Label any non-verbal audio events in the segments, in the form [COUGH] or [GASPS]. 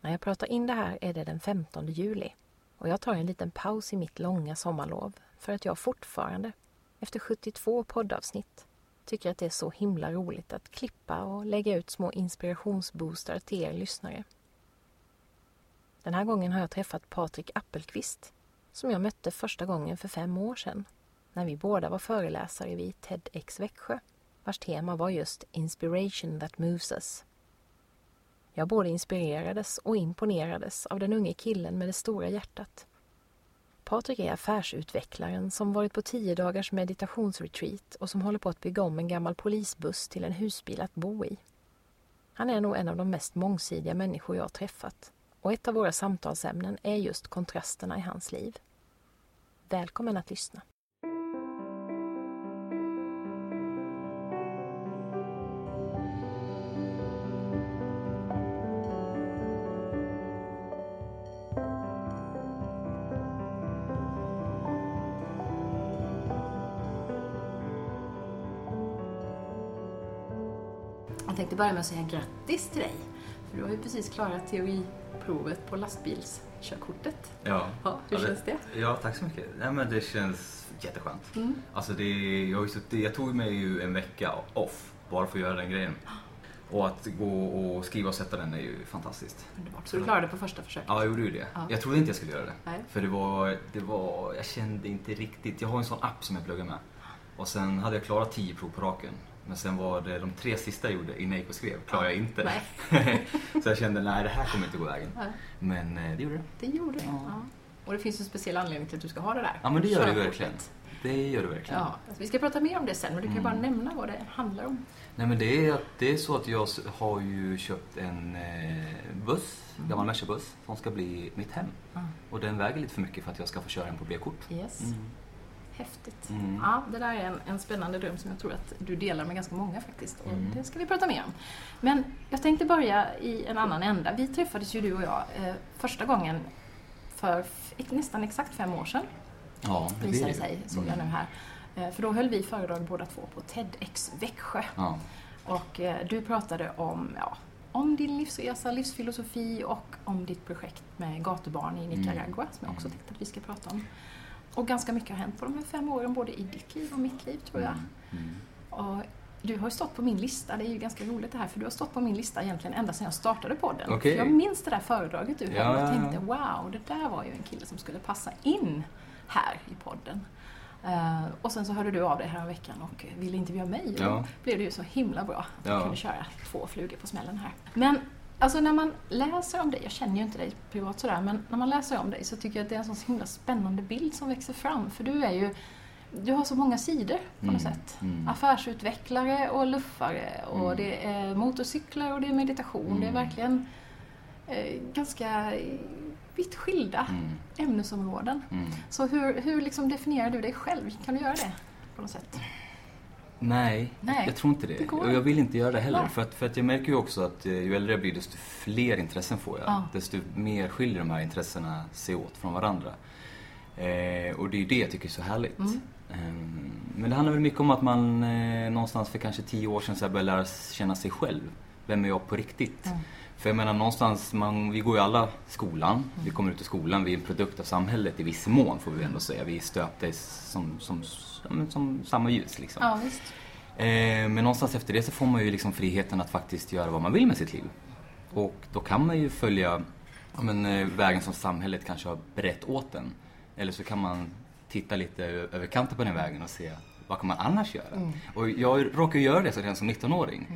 När jag pratar in det här är det den 15 juli och jag tar en liten paus i mitt långa sommarlov för att jag fortfarande, efter 72 poddavsnitt, tycker att det är så himla roligt att klippa och lägga ut små inspirationsboostar till er lyssnare. Den här gången har jag träffat Patrik Appelqvist som jag mötte första gången för fem år sedan när vi båda var föreläsare vid TEDx Växjö vars tema var just Inspiration that moves us. Jag både inspirerades och imponerades av den unge killen med det stora hjärtat. Patrik är affärsutvecklaren som varit på tio dagars meditationsretreat och som håller på att bygga om en gammal polisbuss till en husbil att bo i. Han är nog en av de mest mångsidiga människor jag träffat och ett av våra samtalsämnen är just kontrasterna i hans liv. Välkommen att lyssna. Tänkte börja med att säga grattis till dig. För du har ju precis klarat teoriprovet på lastbilskörkortet. Ja. Ja, hur ja, känns det? Ja, tack så mycket. Nej, men det känns jätteskönt. Mm. Alltså det, jag, jag tog mig ju en vecka off bara för att göra den grejen. Och att gå och skriva och sätta den är ju fantastiskt. Underbart. Så du klarade det på första försöket? Ja, jag gjorde ju det. Ja. Jag trodde inte jag skulle göra det. Nej. För det var, det var, jag kände inte riktigt, jag har en sån app som jag pluggar med. Och sen hade jag klarat 10 prov på raken. Men sen var det de tre sista jag gjorde innan jag gick och skrev, klarade jag inte. [LAUGHS] Så jag kände, nej det här kommer inte gå vägen. Nej. Men eh, det gjorde det. Det gjorde det. Ja. Ja. Och det finns en speciell anledning till att du ska ha det där. Ja men det gör det verkligen. Det gör det verkligen. Ja, vi ska prata mer om det sen, men du kan ju bara Mm. nämna vad det handlar om. Nej men det är, det är så att jag har ju köpt en eh, buss, Mm. gammal Merca-buss, som ska bli mitt hem. Och den väger lite för mycket för att jag ska få köra den på B-kort. Yes. Mm. Häftigt. Mm. Ja, det där är en, en spännande dröm som jag tror att du delar med ganska många faktiskt. Och Mm. det ska vi prata mer om. Men jag tänkte börja i en annan ända. Vi träffades ju du och jag eh, första gången för nästan exakt fem år sedan. Ja, det Visar det sig, såg jag nu här. Eh, för då höll vi föredrag båda två på TEDx Växjö. Ja. Och eh, du pratade om, ja, om din livsresa, livsfilosofi och om ditt projekt med gatubarn i Nicaragua som jag också Mm. tänkte att vi ska prata om. Och ganska mycket har hänt på de här fem åren, både i ditt liv och mitt liv tror jag. Mm. Och du har ju stått på min lista, det är ju ganska roligt det här, för du har stått på min lista egentligen ända sedan jag startade podden. Okej. För jag minns det där föredraget du höll Ja, och ja, tänkte wow, det där var ju en kille som skulle passa in här i podden. Eh, och sen så hörde du av dig här veckan och ville intervjua mig och Ja. då blev det ju så himla bra att jag Ja. kunde köra två flugor på smällen här. Men alltså när man läser om dig, jag känner ju inte dig privat sådär, men när man läser om dig så tycker jag att det är en så himla spännande bild som växer fram. För du är ju, du har så många sidor på något Mm, sätt. mm. Affärsutvecklare och luffare och Mm. det är motorcyklar och det är meditation. Det är Mm. verkligen eh, ganska vitt skilda Mm. ämnesområden. Mm. Så hur, hur liksom definierar du dig själv? Kan du göra det på något sätt? Nej, Nej, jag tror inte det. det och jag vill inte göra det heller. Nej. För att, för att jag märker ju också att eh, ju äldre jag blir desto fler intressen får jag. Ja. Desto mer skiljer de här intressena sig åt från varandra. Eh, och det är ju det jag tycker är så härligt. Mm. Ehm, men det handlar väl mycket om att man eh, någonstans för kanske tio år sedan så började lära känna sig själv. Vem är jag på riktigt? Mm. För jag menar någonstans, man, vi går ju alla skolan. Vi kommer ut i skolan, vi är en produkt av samhället i viss mån får vi ändå säga. Vi är stöpta i som, som, som, som samma ljus liksom. Ja. Eh, men någonstans efter det så får man ju liksom friheten att faktiskt göra vad man vill med sitt liv. Och då kan man ju följa ja, men, eh, vägen som samhället kanske har berett åt en. Eller så kan man titta lite över kanten på den vägen och se vad kan man annars göra? Mm. Och jag råkade göra det redan som 19-åring.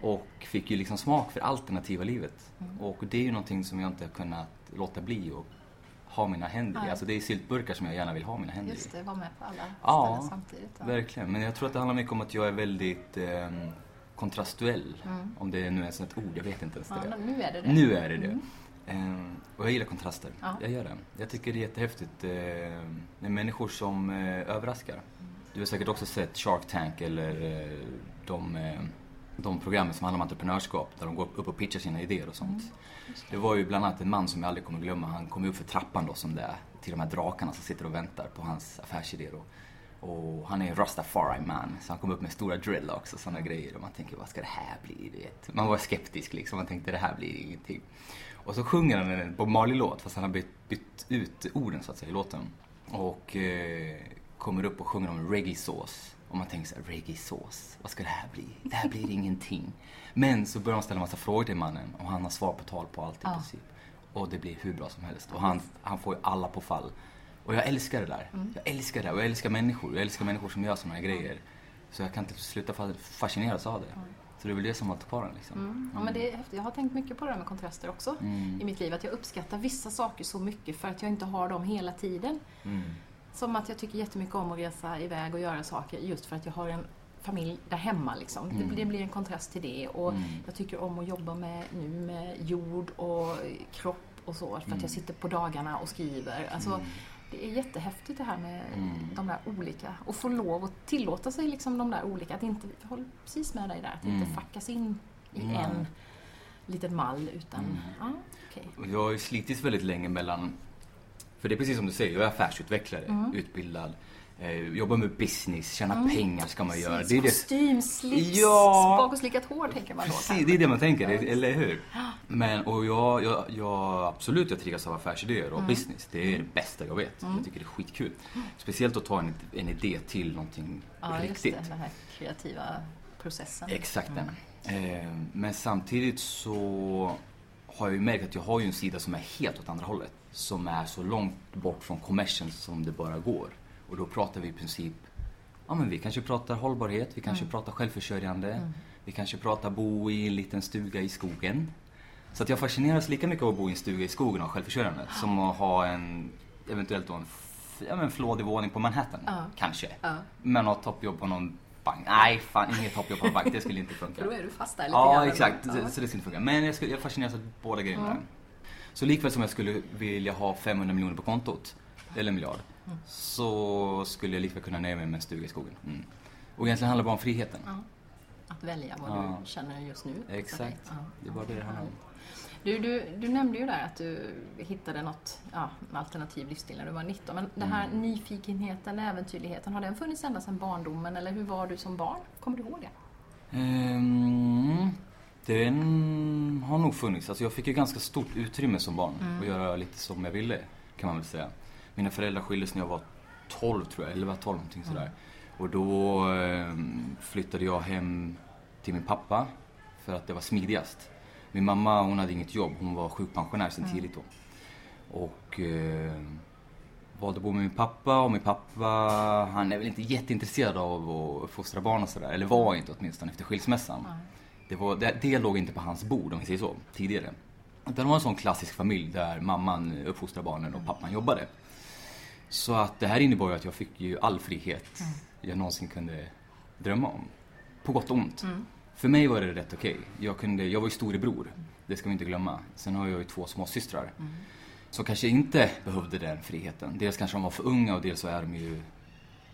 Och fick ju liksom smak för alternativa livet. Mm. Och det är ju någonting som jag inte har kunnat låta bli och ha mina händer i. Alltså det är syltburkar som jag gärna vill ha mina händer i. Just det, var med på alla Ja, ställen samtidigt. Ja. Verkligen, men jag tror att det handlar mycket om att jag är väldigt eh, kontrastuell. Mm. Om det nu är ett ord, jag vet inte ens Ja, det. nu är det det. Nu är det det. Mm. Eh, och jag gillar kontraster. Ja. Jag gör det. Jag tycker det är jättehäftigt eh, med människor som eh, överraskar. Du har säkert också sett Shark Tank eller eh, de, eh, de programmen som handlar om entreprenörskap där de går upp och pitchar sina idéer och sånt. Det var ju bland annat en man som jag aldrig kommer glömma. Han kom upp för trappan då som det är till de här drakarna som sitter och väntar på hans affärsidéer. Och, och han är en rastafari man, så han kom upp med stora dreadlocks och sådana grejer. Och man tänker, vad ska det här bli? Du vet? Man var skeptisk liksom, man tänkte det här blir ingenting. Och så sjunger han en Bob Marley-låt, fast han har bytt, bytt ut orden så att säga i låten. Och eh, kommer upp och sjunger om reggae-sås. Och man tänker så här, reggae-sås, vad ska det här bli? Det här blir ingenting. Men så börjar de ställa massa frågor till mannen och han har svar på tal på allt i Ja. princip. Och det blir hur bra som helst. Och han, han får ju alla på fall. Och jag älskar det där. Mm. Jag älskar det. Och jag älskar människor. Jag älskar människor som gör såna här grejer. Så jag kan inte sluta fa- fascineras av det. Så det är väl det som har kvar den liksom. Mm. Ja, men det är häftigt. Jag har tänkt mycket på det här med kontraster också Mm. i mitt liv. Att jag uppskattar vissa saker så mycket för att jag inte har dem hela tiden. Mm. Som att jag tycker jättemycket om att resa iväg och göra saker just för att jag har en familj där hemma. Liksom. Mm. Det, det blir en kontrast till det. Och Mm. Jag tycker om att jobba med, nu med jord och kropp och så. För att Mm. jag sitter på dagarna och skriver. Alltså, Mm. Det är jättehäftigt det här med Mm. de där olika. Och få lov att tillåta sig liksom de där olika. Att inte, jag håller precis med dig där. Att inte Mm. fackas in i Mm. en liten mall. Utan, Mm. ja, okej. Och Jag har ju slitits väldigt länge mellan, för det är precis som du säger, jag är affärsutvecklare, Mm. utbildad, eh, jobbar med business, tjäna Mm. pengar ska man göra. Precis, Det är det, Kostym, slips, Ja. spak och slickat hår tänker man då. precis, det är det man tänker, Ja, det- visst. eller hur? Men, och jag, jag, jag absolut, jag triggas av affärsidéer och Mm. business. Det är det bästa jag vet. Mm. Jag tycker det är skitkul. Speciellt att ta en, en idé till någonting Ja, just riktigt. det. Den här kreativa processen. Exakt Mm. den. Eh, men samtidigt så har jag ju märkt att jag har ju en sida som är helt åt andra hållet. Som är så långt bort från kommersen som det bara går. Och då pratar vi i princip, ja men vi kanske pratar hållbarhet, vi kanske Mm. pratar självförsörjande, Mm. vi kanske pratar bo i en liten stuga i skogen. Så att jag fascineras lika mycket av att bo i en stuga i skogen och ha självförsörjande som att ha en, eventuellt då en, ja, en flådig våning på Manhattan. Ja. Kanske. Ja. Men ha toppjobb på någon bank. Nej, fan inget toppjobb på en bank. Det skulle inte funka. [LAUGHS] För då är du fast där lite Ja, grann. exakt. Ja. Så, så det skulle inte funka. Men jag, skulle, jag fascineras av båda grejerna. Mm. Så likväl som jag skulle vilja ha 500 miljoner på kontot, eller en miljard, Mm. så skulle jag likväl kunna nöja mig med en stuga i skogen. Mm. Och egentligen handlar det bara om friheten. Ja. Att välja vad Ja. du känner just nu. Exakt. Ja. Det är bara det det handlar om. Du, du, du nämnde ju där att du hittade något ja, alternativ livsstil när du var 19. Men den här Mm. nyfikenheten, äventyrligheten, har den funnits ända sedan barndomen? Eller hur var du som barn? Kommer du ihåg det? Ehm, den har nog funnits. Alltså jag fick ju ganska stort utrymme som barn Mm. att göra lite som jag ville, kan man väl säga. Mina föräldrar skildes när jag var 12 tror jag, 11, 12 någonting sådär. Och då ehm, flyttade jag hem till min pappa för att det var smidigast. Min mamma hon hade inget jobb, hon var sjukpensionär sedan Mm. tidigt då. Och eh, valde att bo med min pappa och min pappa han är väl inte jätteintresserad av att fostra barn och sådär. Eller var inte åtminstone efter skilsmässan. Nej. Det, var, det, det låg inte på hans bord om vi säger så, tidigare. Utan det var en sån klassisk familj där mamman uppfostrar barnen och pappan jobbade. Så att det här innebar ju att jag fick ju all frihet jag någonsin kunde drömma om. På gott och ont. Mm. För mig var det rätt okej. Jag, kunde, jag var ju storebror, det ska vi inte glömma. Sen har jag ju två småsystrar. Mm. Som kanske inte behövde den friheten. Dels kanske de var för unga och dels så är de ju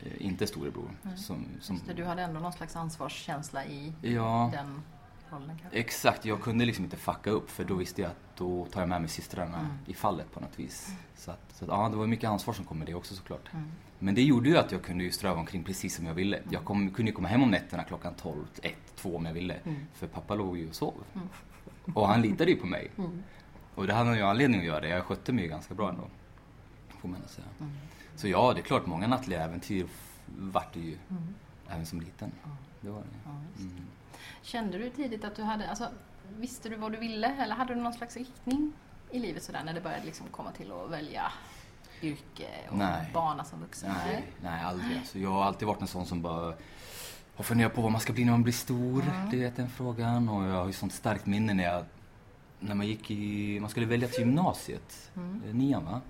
eh, inte storebror. Som, som, Just det, du hade ändå någon slags ansvarskänsla i ja, den rollen kanske? exakt. Jag kunde liksom inte fucka upp för då visste jag att då tar jag med mig systrarna Mm. i fallet på något vis. Så, att, så att, ja, det var mycket ansvar som kom med det också såklart. Mm. Men det gjorde ju att jag kunde ju ströva omkring precis som jag ville. Jag kom, kunde ju komma hem om nätterna klockan 12, 1, 2 om jag ville. Mm. För pappa låg ju och sov. Mm. Och han litade ju på mig. Mm. Och det hade han ju anledning att göra det. Jag skötte mig ju ganska bra ändå. Får man säga. Mm. Så ja, det är klart, många nattliga äventyr vart det ju. Mm. Även som liten. Det var det. Ja. Mm. Kände du tidigt att du hade, alltså, visste du vad du ville eller hade du någon slags riktning i livet sådär när det började liksom komma till att välja yrke och Nej. bana som vuxen? Nej, nej, aldrig. Alltså, jag har alltid varit en sån som bara har funderat på vad man ska bli när man blir stor. Mm. Du vet den frågan. Och jag har ju sånt starkt minne när jag, när man gick i, man skulle välja till gymnasiet, Mm. eh, nian va.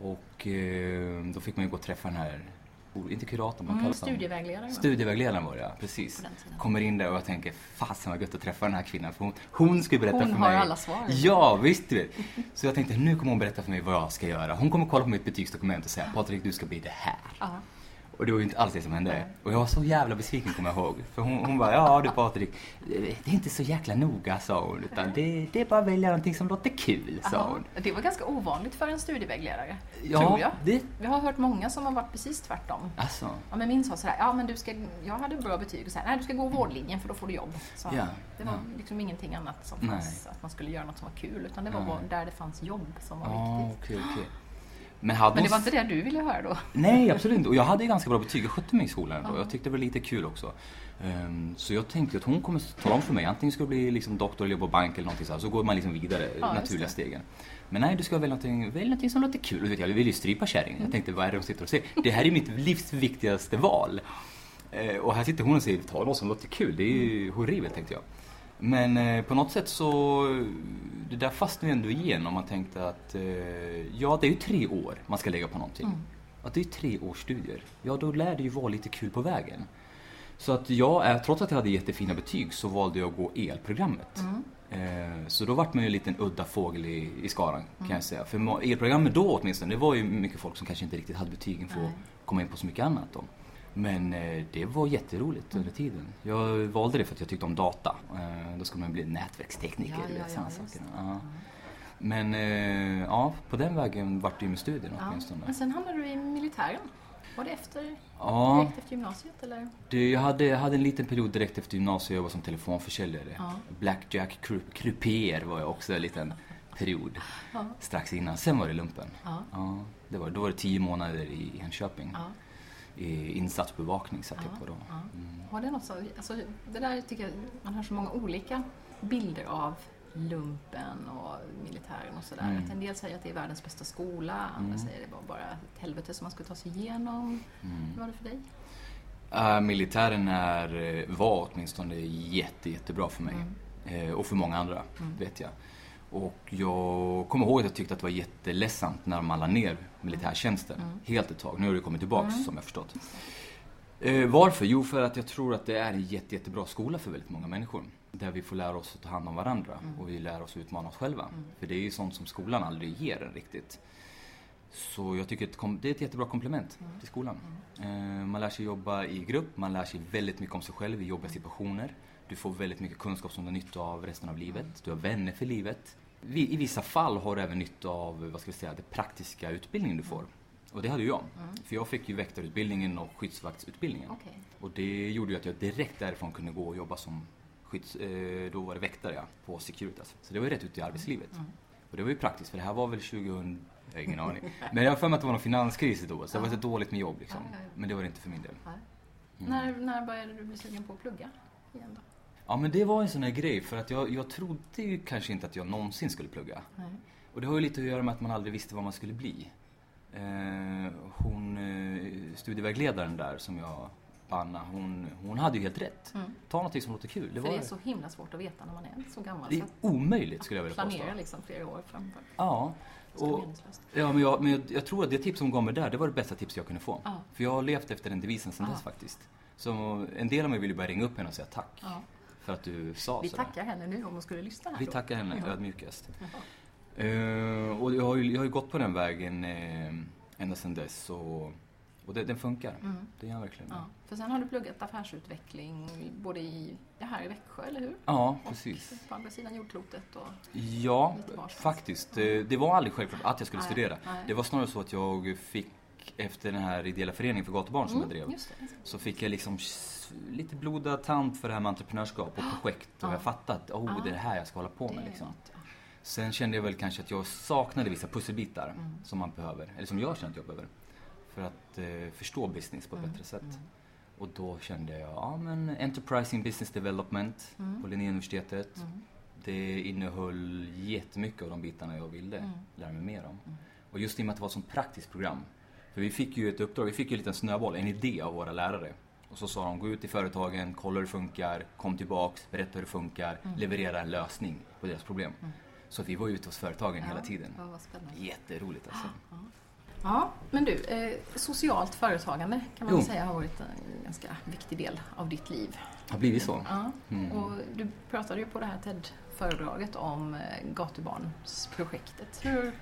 Och eh, då fick man ju gå och träffa den här inte kuratorn, man Mm, kallas han? studievägledare. va? Studievägledaren var det ja, precis. Kommer in där och jag tänker, fasen vad gött att träffa den här kvinnan för hon, hon ska ju berätta Hon för har mig. alla svar. Ja, visst du vet. Så jag tänkte, nu kommer hon berätta för mig vad jag ska göra. Hon kommer kolla på mitt betygsdokument och säga, Patrik du ska bli det här. Ja. Och det var ju inte alls det som hände. Och jag var så jävla besviken kommer jag ihåg. För hon, hon bara, ja du Patrik, det är inte så jäkla noga sa hon. Utan det, det är bara att välja någonting som låter kul, sa Jaha. hon. Det var ganska ovanligt för en studievägledare. Ja, tror jag. det... Vi har hört många som har varit precis tvärtom. Alltså, Ja, men min sa sådär, ja men du ska, jag hade bra betyg och så här, nej du ska gå vårdlinjen för då får du jobb. Så Ja, det var ja. liksom ingenting annat som Nej. fanns, att man skulle göra något som var kul, utan det var bara där det fanns jobb som var ja viktigt. okej, okej. Men hade Men det var inte det du ville höra då? Nej, absolut inte. Och jag hade ganska bra betyg. Jag skötte mig i skolan då. Ja. Jag tyckte det var lite kul också. Ehm, så jag tänkte att hon kommer tala om för mig. Antingen ska jag bli liksom doktor eller jobba på bank eller någonting så här. Så går man liksom vidare, just naturliga stegen. Men nej, du ska välja någonting, välj någonting som låter kul. Och vet jag, jag vill ju strypa kärringen. Jag tänkte, vad är det hon sitter och säger? Det här är mitt livs viktigaste val. Eh, och här sitter hon och säger, ta något som låter kul. Det är ju horribelt, tänkte jag. Men eh, på något sätt så, det där fastnade ju ändå igenom. Man tänkte att, eh, ja det är ju tre år man ska lägga på någonting. Mm. Att det är tre års studier. Ja, då lär det ju vara lite kul på vägen. Så att jag, trots att jag hade jättefina betyg, så valde jag att gå elprogrammet. Mm. Eh, Så då vart man ju en liten udda fågel i, i skaran kan Mm. jag säga. För elprogrammet då åtminstone, det var ju mycket folk som kanske inte riktigt hade betygen för att komma in på så mycket annat då. Men eh, det var jätteroligt under tiden. Jag valde det för att jag tyckte om data. Eh, Då skulle man bli nätverkstekniker Ja, ja, sådana ja, saker. Ja. Men eh, ja, på den vägen vart det ju med studierna Ja. åtminstone. Men sen hamnade du i militären. Var det efter, Ja, direkt efter gymnasiet eller? det, jag, hade, jag hade en liten period direkt efter gymnasiet, jag jobbade som telefonförsäljare. Ja. Blackjack croupier var jag också en liten period strax innan. Sen var det lumpen. Ja. Ja, det var, då var det tio månader i Enköping. Ja. I insatsbevakning satt jag på då. Mm. Har det något så, alltså, det där tycker jag, man har så många olika bilder av lumpen och militären och sådär. Mm. Att en del säger att det är världens bästa skola, andra Mm. säger att det var bara ett helvete som man skulle ta sig igenom. Mm. Hur var det för dig? Äh, militären är, eh, var åtminstone jätte, jättebra för mig. Mm. Eh, och för många andra, Mm. vet jag. Och jag kommer ihåg att jag tyckte att det var jätteledsamt när man la ner militärtjänsten. Mm. Helt ett tag. Nu har det kommit tillbaks Mm. som jag förstått. Eh, varför? Jo, för att jag tror att det är en jätte, jättebra skola för väldigt många människor. Där vi får lära oss att ta hand om varandra Mm. och vi lär oss att utmana oss själva. Mm. För det är ju sånt som skolan aldrig ger en riktigt. Så jag tycker att det är ett jättebra komplement Mm. till skolan. Eh, man lär sig jobba i grupp, man lär sig väldigt mycket om sig själv i jobbiga situationer. Du får väldigt mycket kunskap som du har nytta av resten av livet. Du har vänner för livet. I vissa fall har du även nytta av, vad ska vi säga, det praktiska utbildningen du får. Och det hade jag. Mm. För jag fick ju väktarutbildningen och skyddsvaktsutbildningen. Okej. Och det gjorde ju att jag direkt därifrån kunde gå och jobba som skydds, eh, då var det väktare ja, på Securitas. Så det var ju rätt ut i arbetslivet. Mm. Och det var ju praktiskt för det här var väl 2000, jag har ingen aning. [LAUGHS] Men jag har för mig att det var någon finanskris då så det var så dåligt med jobb liksom. Men det var det inte för min del. Mm. När, när började du bli sugen på att plugga igen då? Ja men det var en sån här grej för att jag, jag trodde ju kanske inte att jag någonsin skulle plugga. Nej. Och det har ju lite att göra med att man aldrig visste vad man skulle bli. Eh, hon, eh, studievägledaren där som jag, Anna, hon, hon hade ju helt rätt. Mm. Ta någonting som låter kul. Det, För var, det är så himla svårt att veta när man är så gammal. det är omöjligt skulle jag vilja påstå. planera liksom flera år framför. Ja. Och, ja, men, jag, men jag, jag tror att det tips hon gav mig där, det var det bästa tips jag kunde få. Ja. För jag har levt efter den devisen sedan Ja. dess faktiskt. Så en del av mig vill ju bara ringa upp henne och säga tack Ja. För att du sa Vi sådär. tackar henne nu om hon skulle lyssna här Vi då. tackar henne Ja. ödmjukast. Jaha. Eh, och jag har, ju, jag har ju gått på den vägen eh, ända sedan dess och, och det, den funkar. Mm. Det gör verkligen. Ja. För sen har du pluggat affärsutveckling både i, det här i Växjö, eller hur? Ja, Och precis. på andra sidan jordklotet. Och, Ja, faktiskt. Det, det var aldrig självklart att jag skulle Nej, studera. nej. Det var snarare så att jag fick, efter den här ideella föreningen för gatubarn som jag drev, Mm, just det. så fick jag liksom lite blodad tand för det här med entreprenörskap och projekt. Och Ja. jag fattade att oh, Ja. det är det här jag ska hålla på med. Liksom. Sen kände jag väl kanske att jag saknade vissa pusselbitar Mm. som man behöver, eller som jag känner att jag behöver. För att eh, förstå business på ett Mm, bättre sätt. mm. Och då kände jag, ja men Enterprising Business Development Mm. på Linnéuniversitetet. Mm. Det innehöll jättemycket av de bitarna jag ville lära mig mer om. Och just i och med att det var ett sånt praktiskt program. För vi fick ju ett uppdrag, vi fick ju en liten snöboll, en idé av våra lärare. Och så sa de, gå ut i företagen, kolla hur det funkar, kom tillbaks, berätta hur det funkar, Mm. leverera en lösning på deras problem. Mm. Så vi var ute hos företagen hela Ja, tiden. Ja, vad spännande. Jätteroligt alltså. Ja. Ja, men du, eh, socialt företagande kan man Jo. säga har varit en ganska viktig del av ditt liv. Har blivit så? Ja. Mm. Och du pratade ju på det här TED-föredraget om eh, gatubarnsprojektet. Hur,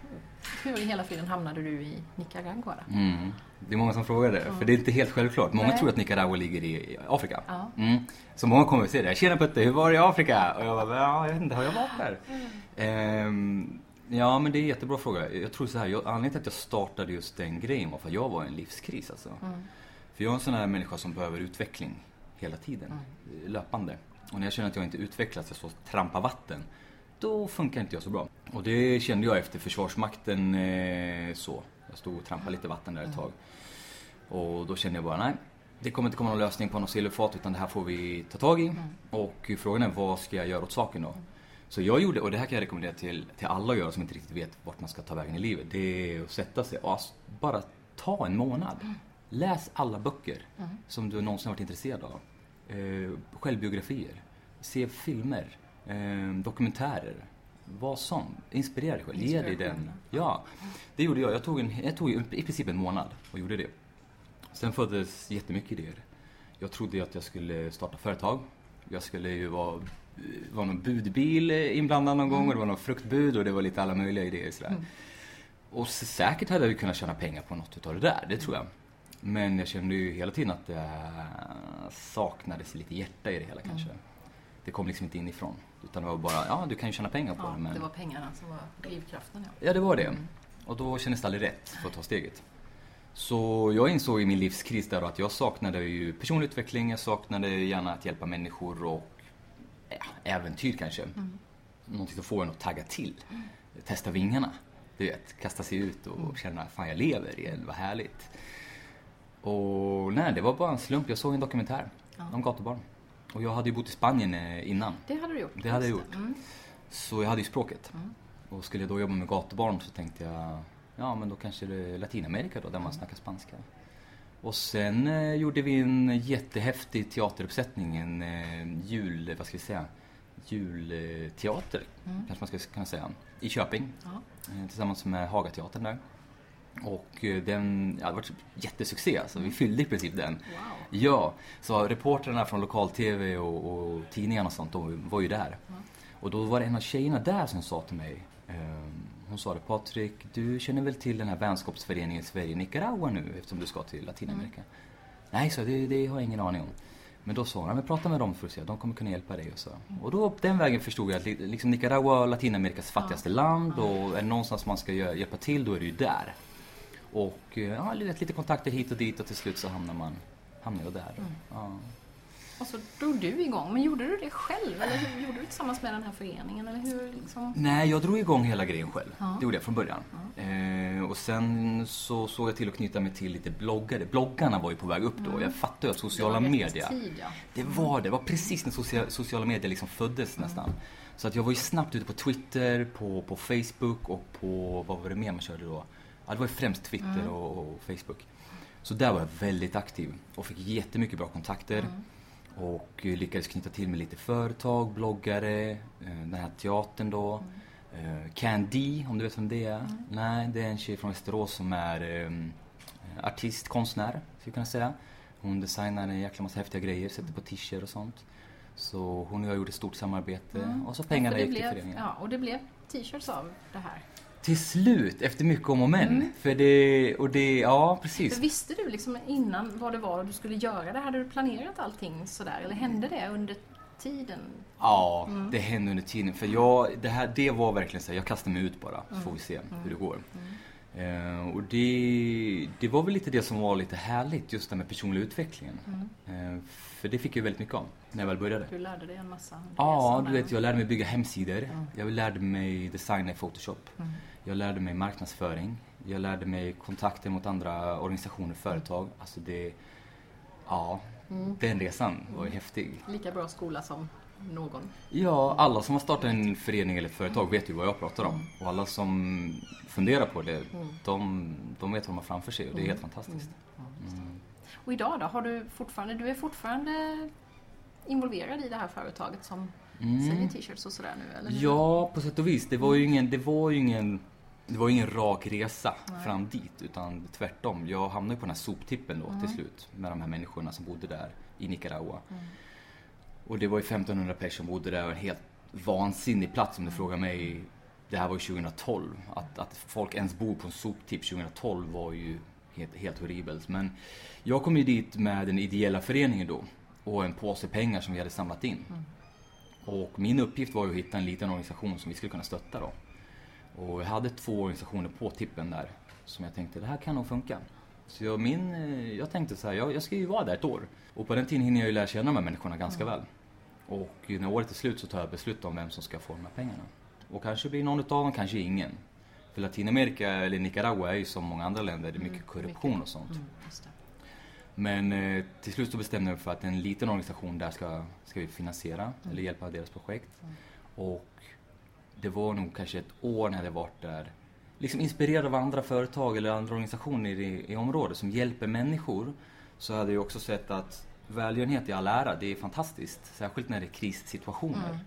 hur i hela friden hamnade du i Nicaragua? Mm. Det är många som frågar det, för det är inte helt självklart. Många Nej. tror att Nicaragua ligger i Afrika. Ja. Mm. Så många kommer och säger det. Tjena Putte, hur var det i Afrika? Och jag bara, ja, jag vet inte, har jag varit där? Ehm, ja, men det är en jättebra fråga. Jag tror så här, jag, anledningen till att jag startade just den grejen var för att jag var i en livskris alltså. Mm. För jag är en sån här människa som behöver utveckling hela tiden, Mm. löpande. Och när jag känner att jag inte utvecklas, jag står och trampar vatten, då funkar inte jag så bra. Och det kände jag efter Försvarsmakten eh, så. Jag stod och trampade lite vatten där ett tag. Och då kände jag bara, nej, det kommer inte komma någon lösning på något silverfat utan det här får vi ta tag i. Och frågan är, vad ska jag göra åt saken då? Så jag gjorde, och det här kan jag rekommendera till, till alla att göra som inte riktigt vet vart man ska ta vägen i livet. Det är att sätta sig och bara ta en månad. Läs alla böcker som du någonsin varit intresserad av. Eh, självbiografier. Se filmer. Eh, dokumentärer. Vad som. Inspirera dig själv. Ge dig den. Ja, det gjorde jag. Jag tog, en, jag tog i princip en månad och gjorde det. Sen föddes jättemycket idéer. Jag trodde att jag skulle starta företag. Jag skulle ju vara, vara någon budbil inblandad någon gång och det var någon fruktbud och det var lite alla möjliga idéer sådär. Och s- säkert hade jag ju kunnat tjäna pengar på något utav det där, det tror jag. Men jag kände ju hela tiden att det saknades lite hjärta i det hela kanske. Det kom liksom inte inifrån. Utan det var bara, ja du kan ju tjäna pengar på Ja, det men... det var pengarna som var drivkraften. Ja. Ja, det var det. Och då kändes det aldrig rätt för att ta steget. Så jag insåg i min livskris där att jag saknade ju personlig utveckling, jag saknade gärna att hjälpa människor och ja, äventyr kanske. Någonting som får en att tagga till. Testa vingarna. Du vet, kasta sig ut och känna fan jag lever igen, vad härligt. Och nej, det var bara en slump. Jag såg en dokumentär om gatubarn. Och jag hade ju bott i Spanien eh, innan. Det hade du gjort. Det hade jag gjort. Mm. Så jag hade ju språket. Och skulle jag då jobba med gatubarn så tänkte jag, ja men då kanske det är Latinamerika då, där man snackar spanska. Och sen eh, gjorde vi en jättehäftig teateruppsättning, en eh, jul, vad ska vi säga, julteater, kanske man ska kunna säga, i Köping. Ja. Eh, tillsammans med Hagateatern där. Och eh, den, ja det var jättesuccé alltså, vi fyllde i princip den. Wow. Ja, så reportrarna från lokal-tv och, och tidningarna och sånt, de var ju där. Och då var det en av tjejerna där som sa till mig, ehm, hon sa det, Patrik, du känner väl till den här vänskapsföreningen Sverige-Nicaragua nu eftersom du ska till Latinamerika? Nej, så det, det har jag ingen aning om. Men då sa hon, "Ja, men prata med dem för att se, de kommer kunna hjälpa dig och så. Och då den vägen förstod jag att li- liksom Nicaragua är Latinamerikas fattigaste land och är det någonstans man ska hjälpa till, då är det ju där. Och eh, ja, lite kontakter hit och dit och till slut så hamnar man hamnar jag där. Ja. Och så drog du igång. Men gjorde du det själv? Eller hur, gjorde du det tillsammans med den här föreningen? Eller hur liksom? Nej, jag drog igång hela grejen själv. Ja. Det gjorde jag från början. Eh, och sen så såg jag till att knyta mig till lite bloggare. Bloggarna var ju på väg upp då. Jag fattade ju att sociala medier. Tid, ja. Det var det. Det var precis när socia- sociala medier liksom föddes nästan. Så att jag var ju snabbt ute på Twitter, på, på Facebook och på, vad var det mer man körde då? Ja, det var ju främst Twitter och, och Facebook. Så där var jag väldigt aktiv och fick jättemycket bra kontakter. Och eh, lyckades knyta till mig lite företag, bloggare, eh, den här teatern då. Eh, Candy, om du vet vem det är? Nej, det är en tjej från Västerås som är eh, artist, konstnär, skulle jag kunna säga. Hon designar en jäkla massa häftiga grejer, sätter på t-shirts och sånt. Så hon och jag gjorde ett stort samarbete och så pengarna För det gick till föreningen. ja, och det blev t-shirts av det här. Till slut, efter mycket om och men. För det, och det, ja precis. För visste du liksom innan vad det var du skulle göra det? Hade du planerat allting sådär? Eller hände det under tiden? Ja, det hände under tiden. För jag, det, här, det var verkligen så här, jag kastade mig ut bara, så får vi se hur det går. Eh, och det, det var väl lite det som var lite härligt, just det med personlig utvecklingen. Eh, för det fick jag väldigt mycket om, när jag väl började. Du lärde dig en massa Ja, du vet, jag lärde mig bygga hemsidor. Jag lärde mig designa i Photoshop. Jag lärde mig marknadsföring. Jag lärde mig kontakter mot andra organisationer, företag. Alltså det, ja, den resan var ju häftig. Lika bra skola som någon. Ja, alla som har startat en förening eller ett företag vet ju vad jag pratar om. Och alla som funderar på det, de, de vet vad de har framför sig och det är helt fantastiskt. Och idag då? Har du fortfarande, du är fortfarande involverad i det här företaget som säljer t-shirts och sådär nu? Eller? Ja, på sätt och vis. Det var ju ingen, det var ju ingen det var ingen rak resa Nej. fram dit utan tvärtom. Jag hamnade på den här soptippen då mm. till slut med de här människorna som bodde där i Nicaragua. Mm. Och det var ju 1500 personer som bodde där och en helt vansinnig plats om du mm. frågar mig. Det här var ju 2012. Att, att folk ens bor på en soptipp 2012 var ju helt, helt horribelt. Men jag kom ju dit med den ideella föreningen då och en påse pengar som vi hade samlat in. Mm. Och min uppgift var ju att hitta en liten organisation som vi skulle kunna stötta då. Och jag hade två organisationer på tippen där som jag tänkte, det här kan nog funka. Så jag, min, eh, jag tänkte så här, jag, jag ska ju vara där ett år. Och på den tiden hinner jag ju lära känna de här människorna ganska mm. väl. Och när året är slut så tar jag beslut om vem som ska få de här pengarna. Och kanske blir någon utav dem, kanske ingen. För Latinamerika, eller Nicaragua, är ju som många andra länder, det är mycket mm, korruption mycket. och sånt. Mm, Men eh, till slut så bestämde jag mig för att en liten organisation där ska, ska vi finansiera, mm. eller hjälpa deras projekt. Mm. Och det var nog kanske ett år när jag hade varit där. Liksom inspirerad av andra företag eller andra organisationer i, i området som hjälper människor. Så hade jag också sett att välgörenhet i all ära, det är fantastiskt. Särskilt när det är krissituationer.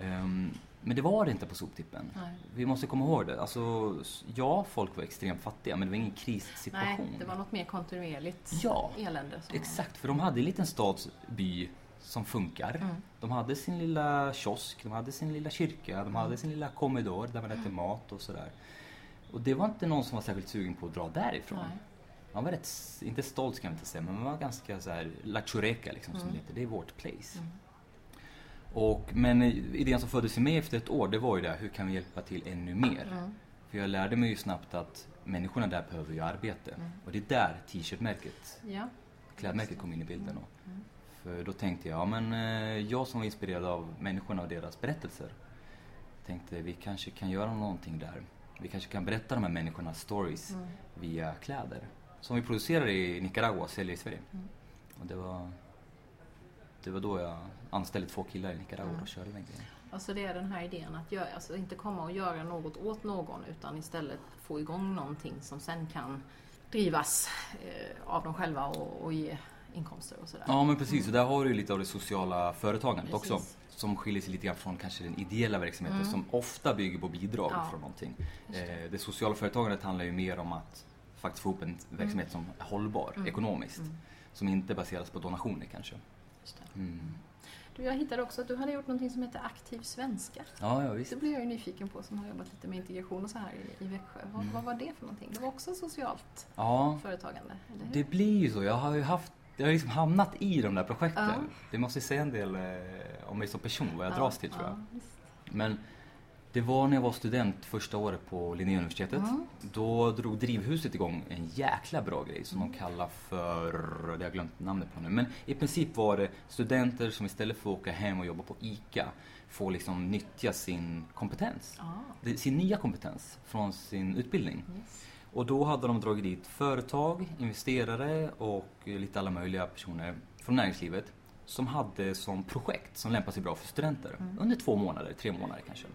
Um, men det var det inte på soptippen. Nej. Vi måste komma ihåg det. Alltså, ja, folk var extremt fattiga men det var ingen krissituation. Nej, det var något mer kontinuerligt ja, elände. Exakt, för de hade en liten stadsby som funkar. Mm. De hade sin lilla kiosk, de hade sin lilla kyrka, de hade mm. sin lilla komedor där man äter mm. mat och sådär. Och det var inte någon som var särskilt sugen på att dra därifrån. Nej. Man var rätt, inte stolt ska jag inte säga, men man var ganska så här, la chureka liksom, mm. som det heter. Det är vårt place. Och, men idén som föddes i mig efter ett år, det var ju det hur kan vi hjälpa till ännu mer? Mm. För jag lärde mig ju snabbt att människorna där behöver ju arbete. Mm. Och det är där t-shirtmärket, ja. klädmärket kom in i bilden. Då. Mm. För då tänkte jag, ja men eh, jag som var inspirerad av människorna och deras berättelser, tänkte vi kanske kan göra någonting där. Vi kanske kan berätta de här människornas stories mm. via kläder. Som vi producerar i Nicaragua och säljer i Sverige. Mm. Och det var, det var då jag anställde två killar i Nicaragua mm. och körde den grejen. Alltså det är den här idén att göra, alltså inte komma och göra något åt någon utan istället få igång någonting som sen kan drivas eh, av dem själva och, och ge inkomster och sådär. Ja men precis, och där har du lite av det sociala företagandet precis. också. Som skiljer sig lite grann från kanske den ideella verksamheten mm. som ofta bygger på bidrag ja. från någonting. Det. Eh, det. sociala företagandet handlar ju mer om att faktiskt få upp en verksamhet mm. som är hållbar mm. ekonomiskt. Mm. Som inte baseras på donationer kanske. Jag hittade också att du hade gjort något som heter Aktiv svenska. Ja, ja, visst. Det blev jag ju nyfiken på som har jobbat lite med integration och så här i, i Växjö. Vad, mm. vad var det för någonting? Det var också socialt ja, företagande, eller hur? Det blir ju så. Jag har ju haft jag har liksom hamnat i de där projekten. Ja. Det måste säga en del eh, om mig som person, vad jag ja, dras till tror jag. Ja, Men det var när jag var student första året på Linnéuniversitetet. Mm. Då drog Drivhuset igång en jäkla bra grej som mm. de kallar för, det har jag glömt namnet på nu, men i princip var det studenter som istället för att åka hem och jobba på ICA får liksom nyttja sin kompetens. Ah. Sin nya kompetens från sin utbildning. Yes. Och då hade de dragit dit företag, investerare och lite alla möjliga personer från näringslivet som hade som projekt som lämpar sig bra för studenter mm. under två månader, tre månader kanske.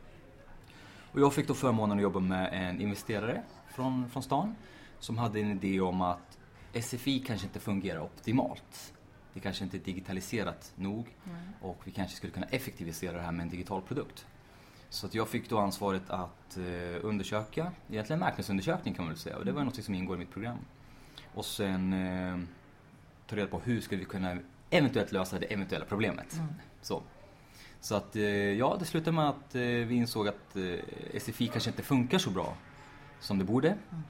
Och jag fick då förmånen att jobba med en investerare från, från stan som hade en idé om att SFI kanske inte fungerar optimalt. Det kanske inte är digitaliserat nog mm. och vi kanske skulle kunna effektivisera det här med en digital produkt. Så att jag fick då ansvaret att eh, undersöka, egentligen marknadsundersökning kan man väl säga och det var något som ingår i mitt program. Och sen eh, ta reda på hur skulle vi kunna eventuellt lösa det eventuella problemet. Mm. Så. Så att eh, ja, det slutade med att eh, vi insåg att eh, SFI kanske inte funkar så bra som det borde. Mm.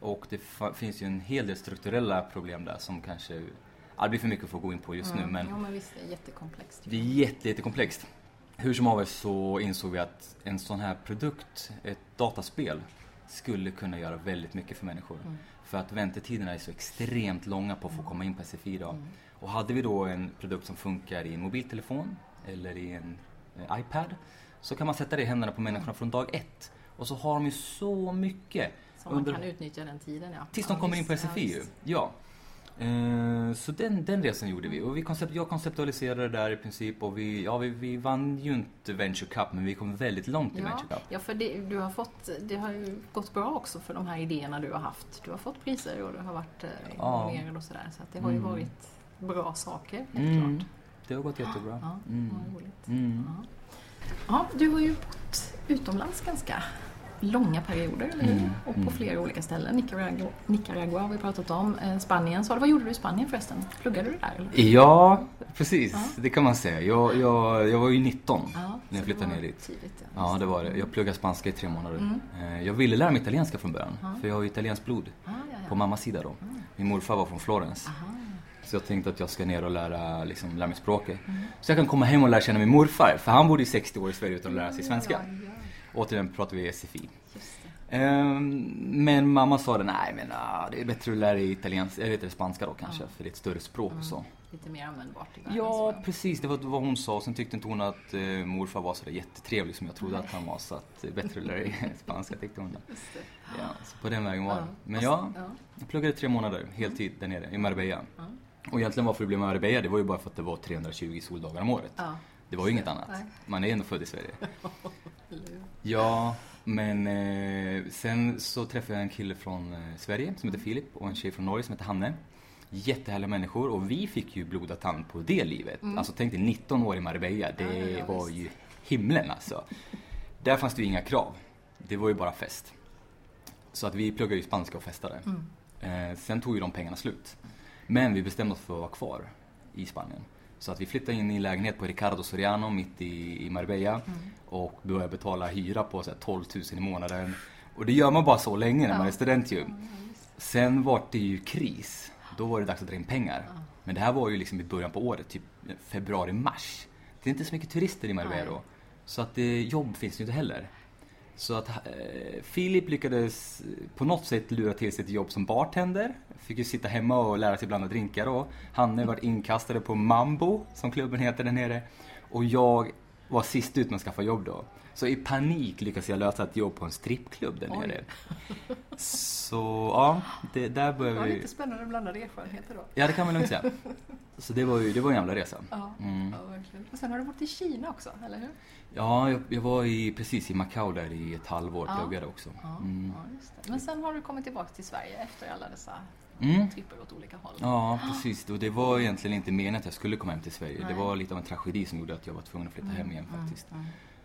Och det finns ju en hel del strukturella problem där som kanske, ja, det blir för mycket för att gå in på just mm. nu men... Ja men visst, det är jättekomplext. Det är jätte, jättekomplext. Hur som haver så insåg vi att en sån här produkt, ett dataspel, skulle kunna göra väldigt mycket för människor. Mm. För att väntetiderna är så extremt långa på att få mm. komma in på SFI idag. Mm. Och hade vi då en produkt som funkar i en mobiltelefon eller i en eh, iPad så kan man sätta det i händerna på människorna mm. från dag ett. Och så har de ju så mycket. Som under... man kan utnyttja den tiden ja. Tills de ja, kommer visst, in på SFI ja, ja. Eh, så den, den resan gjorde vi och vi koncept, jag konceptualiserade det där i princip och vi, ja, vi, vi vann ju inte Venture Cup men vi kom väldigt långt i ja, Venture Cup. Ja, för det, du har fått, det har ju gått bra också för de här idéerna du har haft. Du har fått priser och du har varit eh, involverad ja. och sådär så det har ju mm. varit bra saker helt mm. klart. Det har gått jättebra. Ja, mm. Mm. Ja. ja, du har ju bott utomlands ganska långa perioder, eller hur? Mm, Och på mm. flera olika ställen. Nicaragua, Nicaragua har vi pratat om. Eh, Spanien sa du. Vad gjorde du i Spanien förresten? Pluggade du där? Eller? Ja, precis. Ja. Det kan man säga. Jag, jag, jag var ju 19 Ja, när jag flyttade ner dit. Tidigt, Ja, det var det. Jag pluggade spanska i tre månader. Mm. Eh, Jag ville lära mig italienska från början, Ja. för jag har ju italienskt blod Ah, ja, ja. på mammas sida då. Mm. Min morfar var från Florens. Aha. Så jag tänkte att jag ska ner och lära, liksom, lära mig språket. Mm. Så jag kan komma hem och lära känna min morfar, för han bodde i 60 år i Sverige utan att lära sig svenska. Ja, ja, Återigen pratar vi SFI. Ehm, Men mamma sa det, nej men ah, det är bättre att lära dig italienska, eller det spanska då kanske, Ja. för det är ett större språk och så. Lite mer användbart i världen. Ja, så. precis. Det var vad hon sa. Sen tyckte inte hon att eh, morfar var sådär jättetrevlig som jag trodde Nej. att han var. Så att det är bättre att lära dig [LAUGHS] spanska tyckte hon. Ja, så på den vägen var det. Men Fast- ja, ja. jag pluggade tre månader heltid där nere i Marbella. Ja. Och egentligen varför det blev Marbella, det var ju bara för att det var 320 soldagar om året. Ja. Det var ju inget annat. Nej. Man är ändå född i Sverige. [LAUGHS] Ja, men eh, sen så träffade jag en kille från eh, Sverige som heter Filip och en tjej från Norge som heter Hanne. Jättehärliga människor och vi fick ju blodad tand på det livet. Mm. Alltså tänk dig 19 år i Marbella, det Ja, var ju himlen alltså. Där fanns det ju inga krav. Det var ju bara fest. Så att vi pluggade ju spanska och festade. Mm. Eh, sen tog ju de pengarna slut. Men vi bestämde oss för att vara kvar i Spanien. Så att vi flyttade in i en lägenhet på Ricardo Soriano mitt i, i Marbella Mm. och började betala hyra på så här, 12 000 i månaden. Och det gör man bara så länge när Ja. man är student ju. Sen var det ju kris. Då var det dags att dra in pengar. Ja. Men det här var ju liksom i början på året, typ februari-mars. Det är inte så mycket turister i Marbella då. Så att eh, jobb finns ju inte heller. Så att eh, Filip lyckades på något sätt lura till sig ett jobb som bartender. Fick ju sitta hemma och lära sig blanda drinkar då. Hanne var inkastade på Mambo, som klubben heter där nere. Och jag var sist ut med att skaffa jobb då. Så i panik lyckades jag lösa ett jobb på en strippklubb där nere. [LAUGHS] Så ja, det, där Det började var vi... lite spännande blandade erfarenheter då. Ja, det kan man lugnt säga. [LAUGHS] Så det var ju det var en jävla resa. Ja, Mm. ja, verkligen. Och sen har du varit i Kina också, eller hur? Ja, jag, jag var i, precis i Macao där i ett halvår, Ja. pluggade också. Mm. ja. Men sen har du kommit tillbaka till Sverige efter alla dessa Mm. tripper åt olika håll. Ja, precis. Och det var egentligen inte meningen att jag skulle komma hem till Sverige. Nej. Det var lite av en tragedi som gjorde att jag var tvungen att flytta hem igen faktiskt. Mm,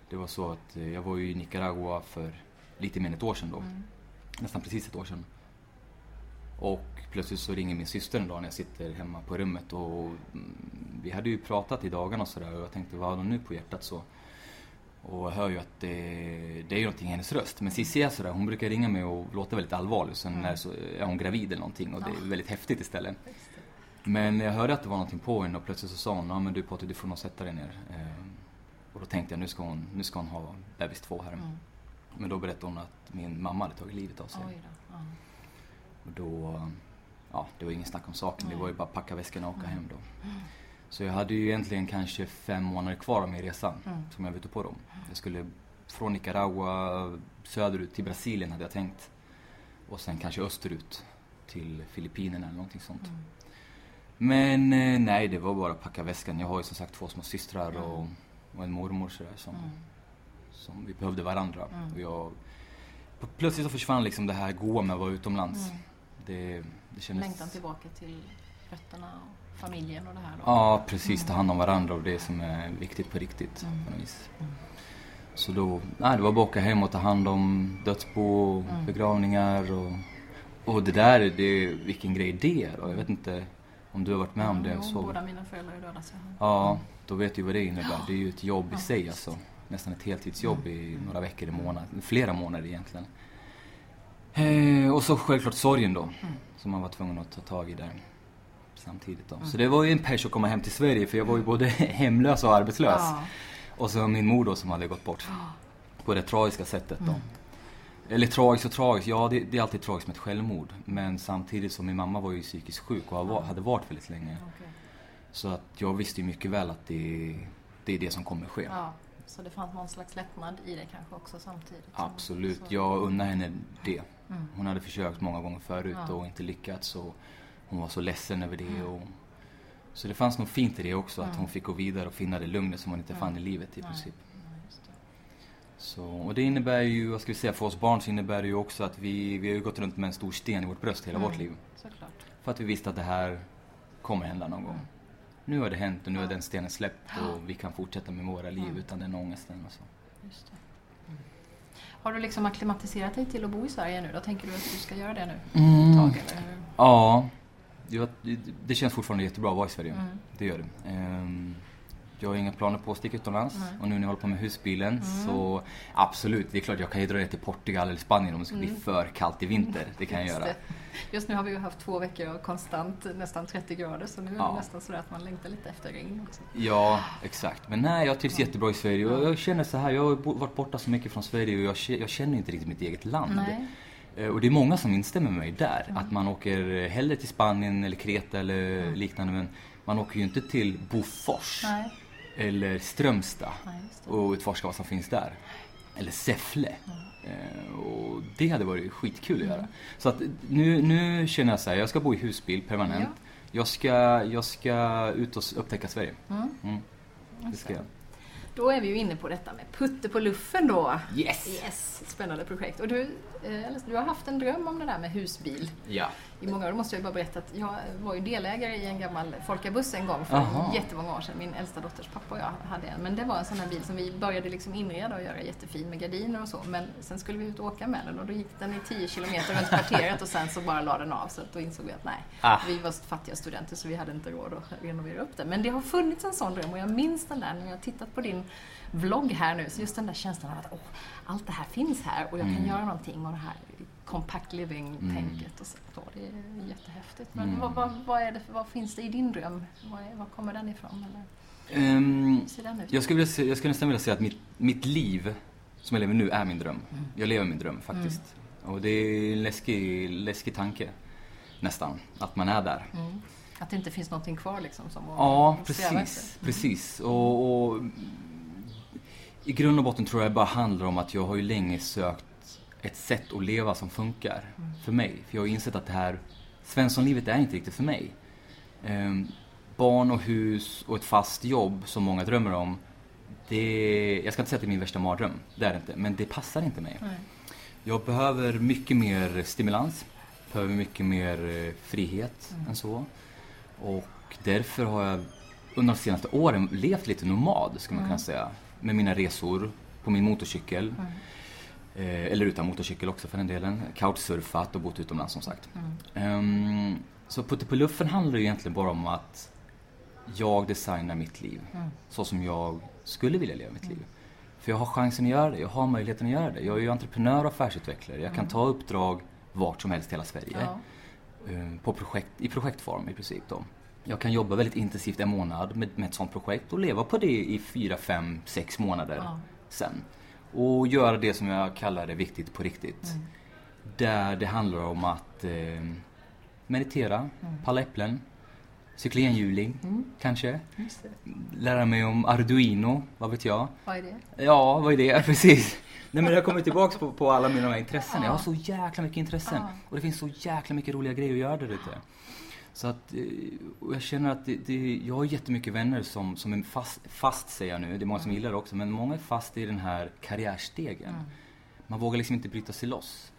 Det var så att eh, jag var i Nicaragua för lite mer än ett år sedan då. mm, Nästan precis ett år sedan. Och plötsligt så ringer min syster en dag när jag sitter hemma på rummet och mm, vi hade ju pratat i dagarna och sådär och jag tänkte vad har hon nu på hjärtat så. Och jag hör ju att det, det är ju någonting i hennes röst. Men Cissi är sådär, hon brukar ringa mig och låta väldigt allvarlig. Sen Mm. är, så, är hon gravid eller någonting och det är Ja. väldigt häftigt istället. Men jag hörde att det var någonting på henne och plötsligt så sa hon, ja men du Potter du får nog sätta dig ner. Ehm, och då tänkte jag nu ska hon, nu ska hon ha bebis två här. Mm. Men då berättade hon att min mamma hade tagit livet av sig. Då. Ja. Och då, ja det var ingen snack om saken. Det var ju bara att packa väskorna och åka Mm. hem då. Så jag hade ju egentligen kanske fem månader kvar av min resa Mm. som jag var ute på då. Jag skulle från Nicaragua söderut till Brasilien hade jag tänkt. Och sen kanske österut till Filippinerna eller någonting sånt. Mm. Men eh, nej, det var bara att packa väskan. Jag har ju som sagt två små systrar Mm. och, och en mormor sådär som, Mm. som vi behövde varandra. Mm. Och jag, plötsligt så försvann liksom det här goa med att vara utomlands. Mm. Det, det kändes... Längtan tillbaka till rötterna och familjen och det här då. Ja, precis. Ta hand om varandra och det som är viktigt på riktigt. Mm. På. Mm. Så då, nej, det var bara att åka hem och ta hand om dödsbo, och Mm. begravningar och, och det där, det, vilken grej det är. Och jag vet inte om du har varit med om det. Jo, Så, Båda mina föräldrar är döda så ja, då vet du vad det innebär. Det är ju ett jobb i sig alltså. Nästan ett heltidsjobb Mm. i några veckor i månaden. Flera månader egentligen. Eh, och så självklart sorgen då. Mm. Som man var tvungen att ta tag i där samtidigt då. Mm. Så det var ju en pers att komma hem till Sverige för jag var ju både [LAUGHS] hemlös och arbetslös. Ja. Och så min mor då som hade gått bort. På det tragiska sättet då. Mm. Eller tragiskt och tragiskt, ja det, det är alltid tragiskt med ett självmord. Men samtidigt som min mamma var ju psykiskt sjuk och hade varit väldigt länge. Okej. Så att jag visste ju mycket väl att det, det är det som kommer ske. Ja, så det fanns någon slags lättnad i det kanske också samtidigt? Absolut, så- jag unnar henne det. Mm. Hon hade försökt många gånger förut Ja. och inte lyckats. Och hon var så ledsen över det. Mm. Och, så det fanns nog fint i det också, att hon fick gå vidare och finna det lugnet som hon inte fann i livet i princip. Så, och det innebär ju, vad ska vi säga, för oss barn så innebär det ju också att vi, vi har gått runt med en stor sten i vårt bröst hela Mm. vårt liv. Såklart. För att vi visste att det här kommer hända någon gång. Mm. Nu har det hänt och nu Ja. har den stenen släppt och vi kan fortsätta med våra liv Mm. utan den ångesten och så. Har du liksom akklimatiserat dig till att bo i Sverige nu då? Tänker du att du ska göra det nu? Mm. Ett tag, eller? Ja, jag, det känns fortfarande jättebra att vara i Sverige. Mm. Det gör det. Ehm, jag har inga planer på att sticka utomlands Nej. och nu när jag håller på med husbilen Mm. så absolut, det är klart jag kan ju dra ner till Portugal eller Spanien om det skulle bli Mm. för kallt i vinter. Det kan jag Just göra. det. Just nu har vi ju haft två veckor av konstant nästan 30 grader så nu är det nästan sådär att man längtar lite efter regn också. Ja, exakt. Men nej, jag trivs jättebra i Sverige och jag känner så här, jag har varit borta så mycket från Sverige och jag, jag känner inte riktigt mitt eget land. Nej. Eh, Och det är många som instämmer med mig där. Mm. Att man åker hellre till Spanien eller Kreta eller liknande men man åker ju inte till Bofors Nej. eller Strömstad Nej, och utforska vad som finns där. Eller Säffle. Eh, Och det hade varit skitkul att göra. Så att nu, nu känner jag så här, jag ska bo i husbil permanent. Jag, ska, jag ska ut och upptäcka Sverige. Mm. Mm, det ska jag. Då är vi ju inne på detta med putte på luffen då. Yes! Yes, spännande projekt. Och du, du har haft en dröm om det där med husbil Ja. i många år. Då måste jag bara berätta att jag var ju delägare i en gammal Folkabuss en gång för Aha. jättemånga år sedan. Min äldsta dotters pappa och jag hade en. Men det var en sån här bil som vi började liksom inreda och göra jättefin med gardiner och så. Men sen skulle vi ut och åka med den och då gick den i 10 kilometer runt kvarteret och sen så bara la den av. Så då insåg vi att nej, Ah. vi var fattiga studenter så vi hade inte råd att renovera upp den. Men det har funnits en sån dröm och jag minns den där när jag tittat på din vlogg här nu. Så just den där känslan av att åh, allt det här finns här och jag kan Mm. göra någonting med det här compact living-tänket. Och så. Så det är jättehäftigt. Men Mm. vad, vad, vad, är det, vad finns det i din dröm? Vad, är, vad kommer den ifrån? Eller ser den ut? jag, skulle vilja se, jag skulle nästan vilja säga att mitt, mitt liv som jag lever nu är min dröm. Mm. Jag lever min dröm faktiskt. Och det är en läskig, läskig tanke. Nästan. Att man är där. Mm. Att det inte finns någonting kvar liksom som Ja, precis. efter. precis. Och, och I grund och botten tror jag det bara handlar om att jag har ju länge sökt ett sätt att leva som funkar för mig. För jag har insett att det här Svenssonlivet är inte riktigt för mig. Ehm, barn och hus och ett fast jobb som många drömmer om. Det, jag ska inte säga att det är min värsta mardröm, det är det inte. Men det passar inte mig. Nej. Jag behöver mycket mer stimulans, behöver mycket mer eh, frihet Mm. än så. Och därför har jag under de senaste åren levt lite nomad, skulle man Mm. kunna säga. Med mina resor på min motorcykel. Mm. Eh, eller utan motorcykel också för den delen. Couchsurfat och bott utomlands som sagt. Mm. Ehm, så Putte på luffen handlar ju egentligen bara om att jag designar mitt liv Mm. så som jag skulle vilja leva mitt liv. För jag har chansen att göra det, jag har möjligheten att göra det. Jag är ju entreprenör och affärsutvecklare. Jag kan ta uppdrag vart som helst i hela Sverige. Mm. Ja. Eh, På projekt, I projektform i princip då. Jag kan jobba väldigt intensivt en månad med, med ett sånt projekt och leva på det i fyra, fem, sex månader Ja. sen. Och göra det som jag kallar det viktigt på riktigt. Mm. Där det handlar om att eh, meditera, Mm. palla äpplen, cykla enhjuling Mm. kanske. Lära mig om Arduino, vad vet jag. Vad är det? Ja, vad är det? [LAUGHS] Precis. Nej men jag kommer tillbaks på, på alla mina intressen. Ja. Jag har så jäkla mycket intressen. Ja. Och det finns så jäkla mycket roliga grejer att göra där ute. Så att, eh, och jag känner att det, det, jag har jättemycket vänner som, som är fast, fast säger jag nu, det är många som gillar det också, men många är fast i den här karriärstegen. Mm. Man vågar liksom inte bryta sig loss.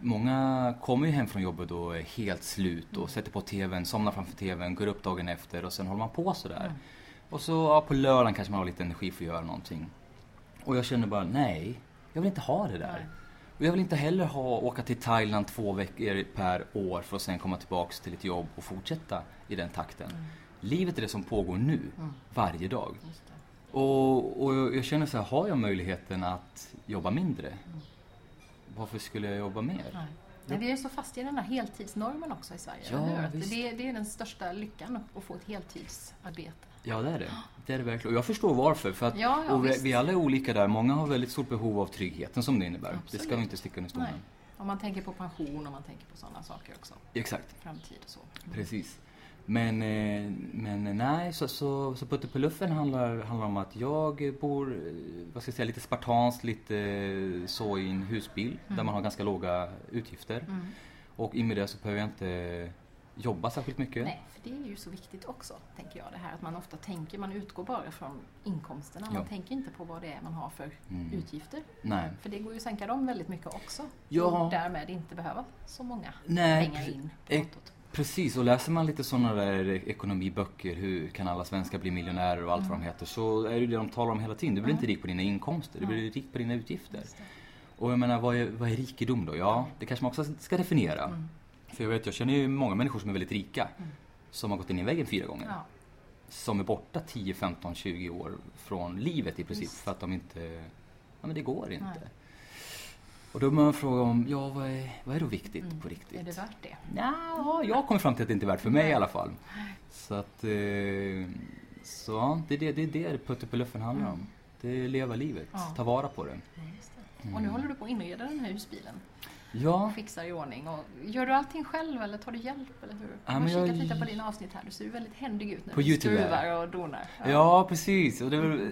Många kommer ju hem från jobbet och är helt slut och sätter på TVn, somnar framför TVn, går upp dagen efter och sen håller man på sådär. Mm. Och så ja, på lördagen kanske man har lite energi för att göra någonting. Och jag känner bara, nej, jag vill inte ha det där. Nej. Och jag vill inte heller ha, åka till Thailand två veckor per år för att sen komma tillbaks till ett jobb och fortsätta i den takten. Livet är det som pågår nu, Mm. varje dag. Och, och jag känner så här, har jag möjligheten att jobba mindre? Mm. Varför skulle jag jobba mer? Nej. Men vi är så fast i den här heltidsnormen också i Sverige. Ja, det, det är den största lyckan att få ett heltidsarbete. Ja, det är det. Det är det verkligen. Och jag förstår varför. För att, Ja, ja, vi, vi alla är olika där. Många har väldigt stort behov av tryggheten som det innebär. Det ska Absolut. vi inte sticka under stolen. Om man tänker på pension och man tänker på sådana saker också. Exakt. Framtid och så. Precis. Men, eh, men nej, så, så, så Putte på luffen handlar, handlar om att jag bor, eh, vad ska jag säga, lite spartanskt, lite eh, så i en husbil där man har ganska låga utgifter. Mm. Och i och med det så behöver jag inte jobba särskilt mycket. Nej, för det är ju så viktigt också, tänker jag. Det här att man ofta tänker, man utgår bara från inkomsterna. Ja. Man tänker inte på vad det är man har för Mm. utgifter. Nej. För det går ju att sänka dem väldigt mycket också. Ja. Och därmed inte behöva så många Nej, pengar in på kontot. Precis, och läser man lite sådana där ekonomiböcker, hur kan alla svenskar bli miljonärer och allt Mm. vad de heter, så är det det de talar om hela tiden. Du blir Mm. inte rik på dina inkomster, du blir rik på dina utgifter. Just. Och jag menar, vad är, vad är rikedom då? Ja, det kanske man också ska definiera. Mm. För jag vet, jag känner ju många människor som är väldigt rika. Som har gått in i väggen fyra gånger. Ja. Som är borta 10, 15, 20 år från livet i princip. Visst. För att de inte... Ja men det går inte. Nej. Och då börjar man fråga om, ja vad är, vad är då viktigt Mm. på riktigt? Är det värt det? Ja, jag kommer fram till att det inte är värt för mig i alla fall. Så att... Eh, så ja, det är det det, är det Putte handlar om. Det är leva livet, Mm. Ja. ta vara på det. Ja, det. Och nu håller du på att inreda den här husbilen. Ja, fixar i ordning. Och gör du allting själv eller tar du hjälp? Eller hur? Ja, jag har men jag- kikat lite på dina avsnitt här. Du ser ju väldigt händig ut när På du YouTube, ja. skruvar och donar. ja precis. Och det är väl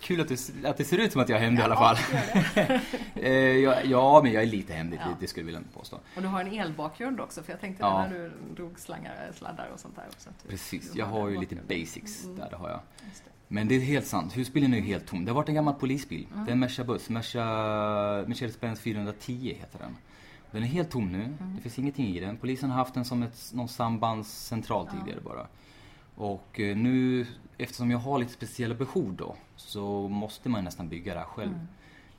kul att det, att det ser ut som att jag är hemlig i alla Ja, fall. [LAUGHS] Eh, ja, ja, men jag är lite Ja. det, det skulle jag vilja påstå. Och du har en elbakgrund också, för jag tänkte Ja. när du drog slangar, sladdar och sånt där också. du- Precis, du jag har ju lite basics Mm. där, det har jag. Det. Men det är helt sant, husbilen är ju helt tom. Det har varit en gammal polisbil. Mm. Det är en. Merca Mercedes-Benz 410 heter den. Den är helt tom nu. Mm. Det finns ingenting i den. Polisen har haft den som ett, någon sambandscentral Ja. tidigare bara. Och eh, nu, eftersom jag har lite speciella behov då, så måste man nästan bygga det här själv. Mm.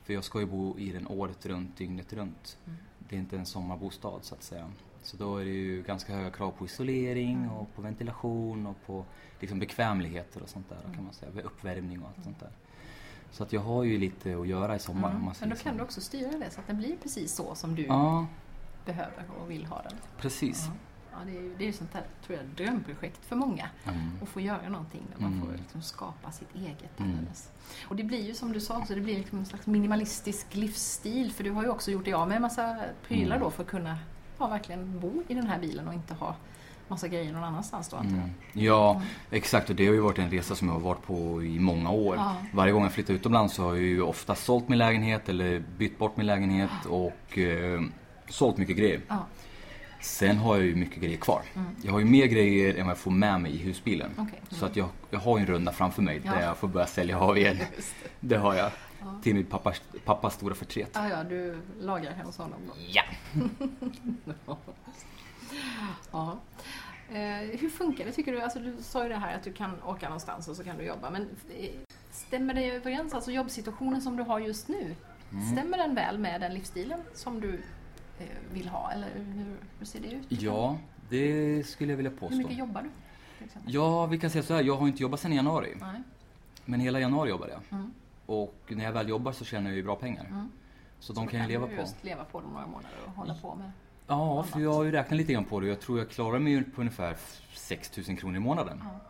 För jag ska ju bo i den året runt, dygnet runt. Mm. Det är inte en sommarbostad så att säga. Så då är det ju ganska höga krav på isolering Mm. och på ventilation och på liksom bekvämligheter och sånt där kan man säga. Uppvärmning och allt sånt där. Så att jag har ju lite att göra i sommar om Mm. Men då så. kan du också styra det så att den blir precis så som du Ja, behöver och vill ha den. precis. Ja. Ja, det är ju det är sånt här, tror jag, drömprojekt för många. Mm. Att få göra någonting där man Mm. får liksom skapa sitt eget Mm. Och det blir ju som du sa också, det blir liksom en slags minimalistisk livsstil. För du har ju också gjort dig av med en massa prylar Mm. då för att kunna ja, verkligen bo i den här bilen och inte ha massa grejer någon annanstans då antar jag. Mm. Ja, exakt. Och det har ju varit en resa som jag har varit på i många år. Ja. Varje gång jag flyttar utomlands så har jag ju ofta sålt min lägenhet eller bytt bort min lägenhet och eh, sålt mycket grejer. Ja, Sen har jag ju mycket grejer kvar. Mm. Jag har ju mer grejer än vad jag får med mig i husbilen. okej. Så att jag, jag har ju en runda framför mig Ja. där jag får börja sälja av igen. [LAUGHS] Det. Det har jag. Ja. Till min pappas, pappas stora förtret. Ja, ja, du lagrar hemma hos honom då. Ja! [LAUGHS] Ja. Hur funkar det tycker du? Alltså, du sa ju det här att du kan åka någonstans och så kan du jobba. Men eh, stämmer det överens, alltså jobbsituationen som du har just nu? Mm. Stämmer den väl med den livsstilen som du eh, vill ha? Eller hur, hur ser det ut? Ja, det skulle jag vilja Hur påstå. mycket jobbar du? Ja, vi kan säga så här. Jag har inte jobbat sedan januari. Nej. Men hela januari jobbade jag. Mm. Och när jag väl jobbar så tjänar jag ju bra pengar. Mm. Så Så de kan jag leva du på. just leva på dem några månader och hålla på med. Ja, för jag har ju räknat lite grann på det. Jag tror jag klarar mig på ungefär 6 000 kronor i månaden. Ja.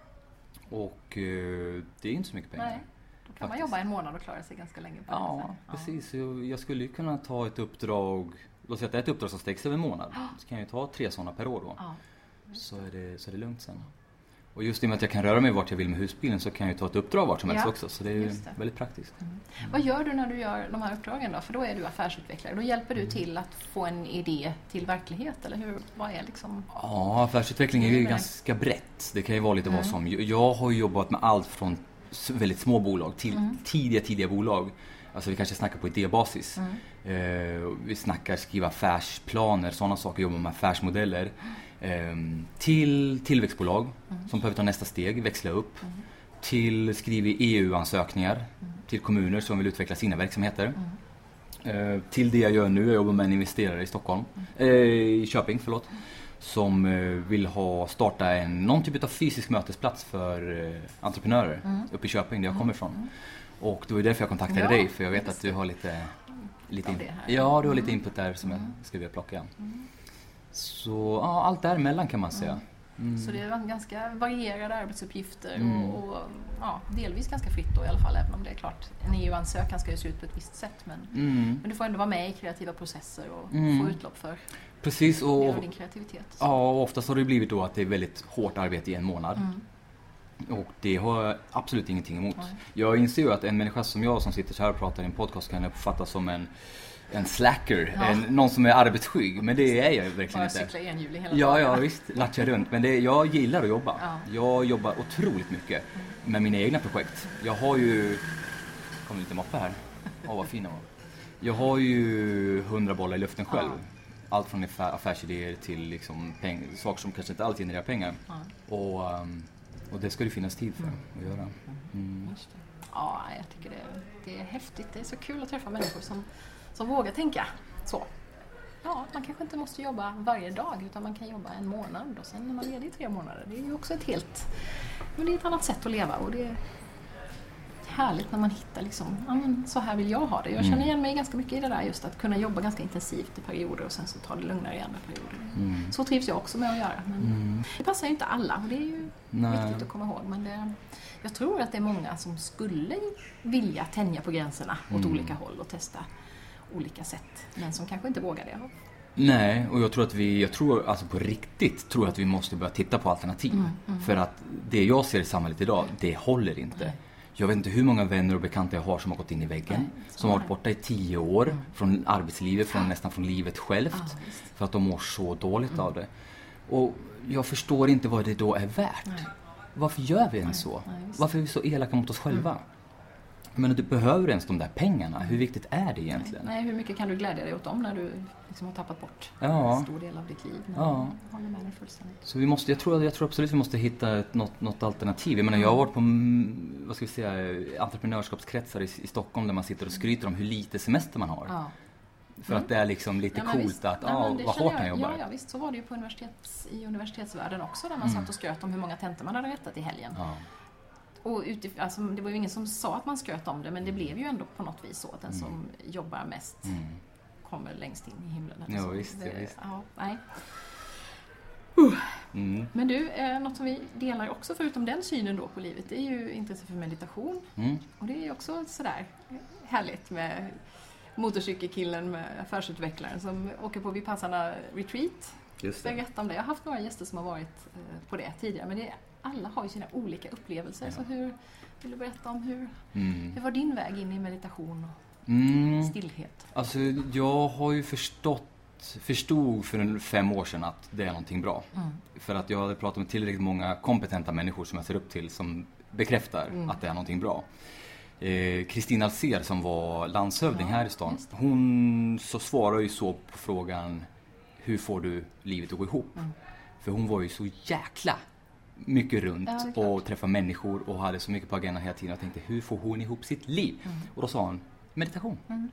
Och eh, det är inte så mycket pengar. Nej, då kan man Faktiskt. jobba en månad och klara sig ganska länge på det Ja, precis. Jag, jag skulle ju kunna ta ett uppdrag, låt säga att det är ett uppdrag som sträcker sig över en månad. Så kan jag ju ta tre sådana per år då. Ja. Så är, det, så är det lugnt sen. Och just i och med att jag kan röra mig vart jag vill med husbilen så kan jag ju ta ett uppdrag vart som helst Ja, också. Så det är ju det. väldigt praktiskt. Vad gör du när du gör de här uppdragen då? För då är du affärsutvecklare. Då hjälper Mm. du till att få en idé till verklighet, eller hur? Vad är liksom... Ja, affärsutveckling är ju Mm. ganska brett. Det kan ju vara lite vad Mm. som. Jag har jobbat med allt från väldigt små bolag till Mm. tidiga, tidiga bolag. Alltså vi kanske snackar på idébasis. Mm. Eh, vi snackar skriva affärsplaner, sådana saker, jobba med affärsmodeller. Eh, till tillväxtbolag Mm. som behöver ta nästa steg, växla upp. Till skriva EU-ansökningar Mm. till kommuner som vill utveckla sina verksamheter. Eh, till det jag gör nu, jag jobbar med en investerare i Stockholm, eh, i Köping, förlåt. Som eh, vill ha, starta en, någon typ av fysisk mötesplats för eh, entreprenörer Mm. uppe i Köping där jag kommer ifrån. Och det var därför jag kontaktade Ja, dig, för jag vet att du har lite, lite, in, ja, du har lite Mm. input där som Mm. jag skulle vilja plocka. Så ja, allt däremellan kan man säga. Mm. Så det är ganska varierade arbetsuppgifter Mm. och, och ja, delvis ganska fritt då i alla fall, även om det är klart, en EU-ansökan ska ju se ut på ett visst sätt. Men, Mm. men du får ändå vara med i kreativa processer och Mm. få utlopp för Precis, och, av din kreativitet. ja, och oftast har det blivit då att det är väldigt hårt arbete i en månad. Mm. Och det har jag absolut ingenting emot. Jag inser ju att en människa som jag som sitter så här och pratar i en podcast kan uppfattas som en, en slacker, Ja. en, någon som är arbetsskygg. Men det är jag ju verkligen Bara inte. cykla enhjulig hela Ja, dagen. ja visst, latcha runt. Men det, jag gillar att jobba. Ja. Jag jobbar otroligt mycket med mina egna projekt. Jag har ju... kommer lite moppe här. Åh, vad fin den var. Jag har ju hundra bollar i luften själv. Allt från affär, affärsidéer till liksom peng, saker som kanske inte alls genererar pengar. Och, um, och det ska det finnas tid för att göra. Mm. Det. Ja, jag tycker det, det är häftigt. Det är så kul att träffa människor som, som vågar tänka så. Ja, man kanske inte måste jobba varje dag utan man kan jobba en månad och sen är man ledig i tre månader. Det är ju också ett helt... Men det är ett annat sätt att leva och det är härligt när man hittar liksom, ja men så här vill jag ha det. Jag känner igen mig ganska mycket i det där just att kunna jobba ganska intensivt i perioder och sen så ta det lugnare i andra perioder. Mm. Så trivs jag också med att göra. Men Det passar ju inte alla och det är ju Nej. viktigt att komma ihåg. Men det, jag tror att det är många som skulle vilja tänja på gränserna åt olika håll och testa olika sätt. Men som kanske inte vågar det. Nej, och jag tror att vi, jag tror alltså på riktigt, tror att vi måste börja titta på alternativ. Mm, För att det jag ser i samhället idag, det håller inte. Jag vet inte hur många vänner och bekanta jag har som har gått in i väggen. Som har varit borta i tio år från arbetslivet, från, nästan från livet självt. För att de mår så dåligt av det. Och jag förstår inte vad det då är värt. Varför gör vi ens så? Varför är vi så elaka mot oss själva? Men du behöver ens de där pengarna? Hur viktigt är det egentligen? Nej, hur mycket kan du glädja dig åt dem när du liksom har tappat bort Ja. en stor del av ditt liv? Ja. Jag håller med dig fullständigt. Så vi måste, jag, tror, jag tror absolut vi måste hitta ett, något, något alternativ. Jag menar, jag har varit på mm, vad ska vi säga, entreprenörskapskretsar i, i Stockholm där man sitter och skryter om hur lite semester man har. Ja. För att det är liksom lite men coolt visst. att, Nej, det vad hårt jag- jobbar. Ja, ja, visst. Så var det ju på universitets, i universitetsvärlden också där man Mm. satt och skröt om hur många tentor man hade rättat i helgen. Ja. Och utif- alltså, det var ju ingen som sa att man skröt om det, men det blev ju ändå på något vis så att den som jobbar mest Mm. kommer längst in i himlen. eller Ja, så. visst, det, visst. Ja, nej. Mm. Men du, eh, något som vi delar också förutom den synen då på livet, det är ju intresse för meditation. Mm. Och det är ju också sådär härligt med motorcykelkillen med affärsutvecklaren som åker på Vipassana retreat. Just det. Berätta om det. Jag har haft några gäster som har varit eh, på det tidigare men det alla har ju sina olika upplevelser. Ja. Så hur vill du berätta om hur, Mm. hur var din väg in i meditation och Mm. stillhet? Alltså, jag har ju förstått, förstod för en fem år sedan att det är någonting bra. Mm. För att jag hade pratat med tillräckligt många kompetenta människor som jag ser upp till som bekräftar Mm. att det är någonting bra. Eh, Kristina Alser som var landshövding Ja, här i stan, hon så svarar ju så på frågan hur får du livet att gå ihop? Mm. För hon var ju så jäkla mycket runt Ja, och träffade människor och hade så mycket på agendan hela tiden. Jag tänkte, hur får hon ihop sitt liv? Och då sa hon, meditation. Mm.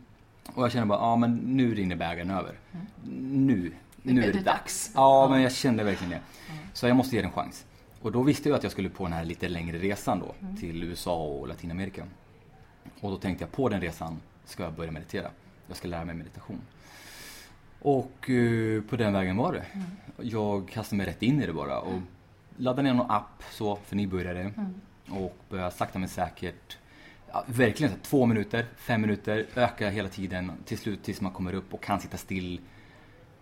Och jag kände bara, ja men nu rinner bägaren över. Nu, Nu nu är det dags. Ja, men jag kände verkligen det. Så jag måste ge det en chans. Och då visste jag att jag skulle på den här lite längre resan då Mm. till USA och Latinamerika. Och då tänkte jag på den resan ska jag börja meditera. Jag ska lära mig meditation. Och eh, på den vägen var det. Mm. Jag kastade mig rätt in i det bara och laddade ner någon app så för nybörjare Mm. och började sakta men säkert Ja, verkligen så två minuter, fem minuter, öka hela tiden till slut tills man kommer upp och kan sitta still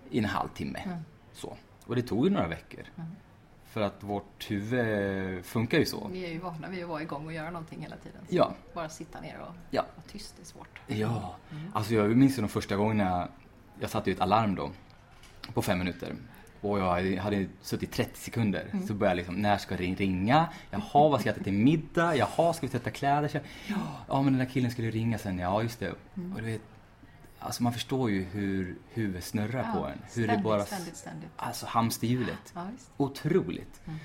i en halvtimme. Mm. Så. Och det tog ju några veckor. Mm. För att vårt huvud funkar ju så. Vi är ju vana vid att vara igång och göra någonting hela tiden. Så Ja. Bara sitta ner och Ja. vara tyst är svårt. Ja, alltså jag minns ju de första gångerna jag satte ju ett alarm då på fem minuter. Och jag hade suttit 30 sekunder. Så började jag liksom, när ska det ringa? Jaha, vad ska jag äta till middag? Jaha, ska vi tvätta kläder? Så, Ja, ja, men den där killen skulle ringa sen. Ja, just det. Och du vet, alltså man förstår ju hur huvudet snurrar på en. Hur ständigt, det bara, ständigt, ständigt. alltså hamsterhjulet. Ja. Otroligt. Mm.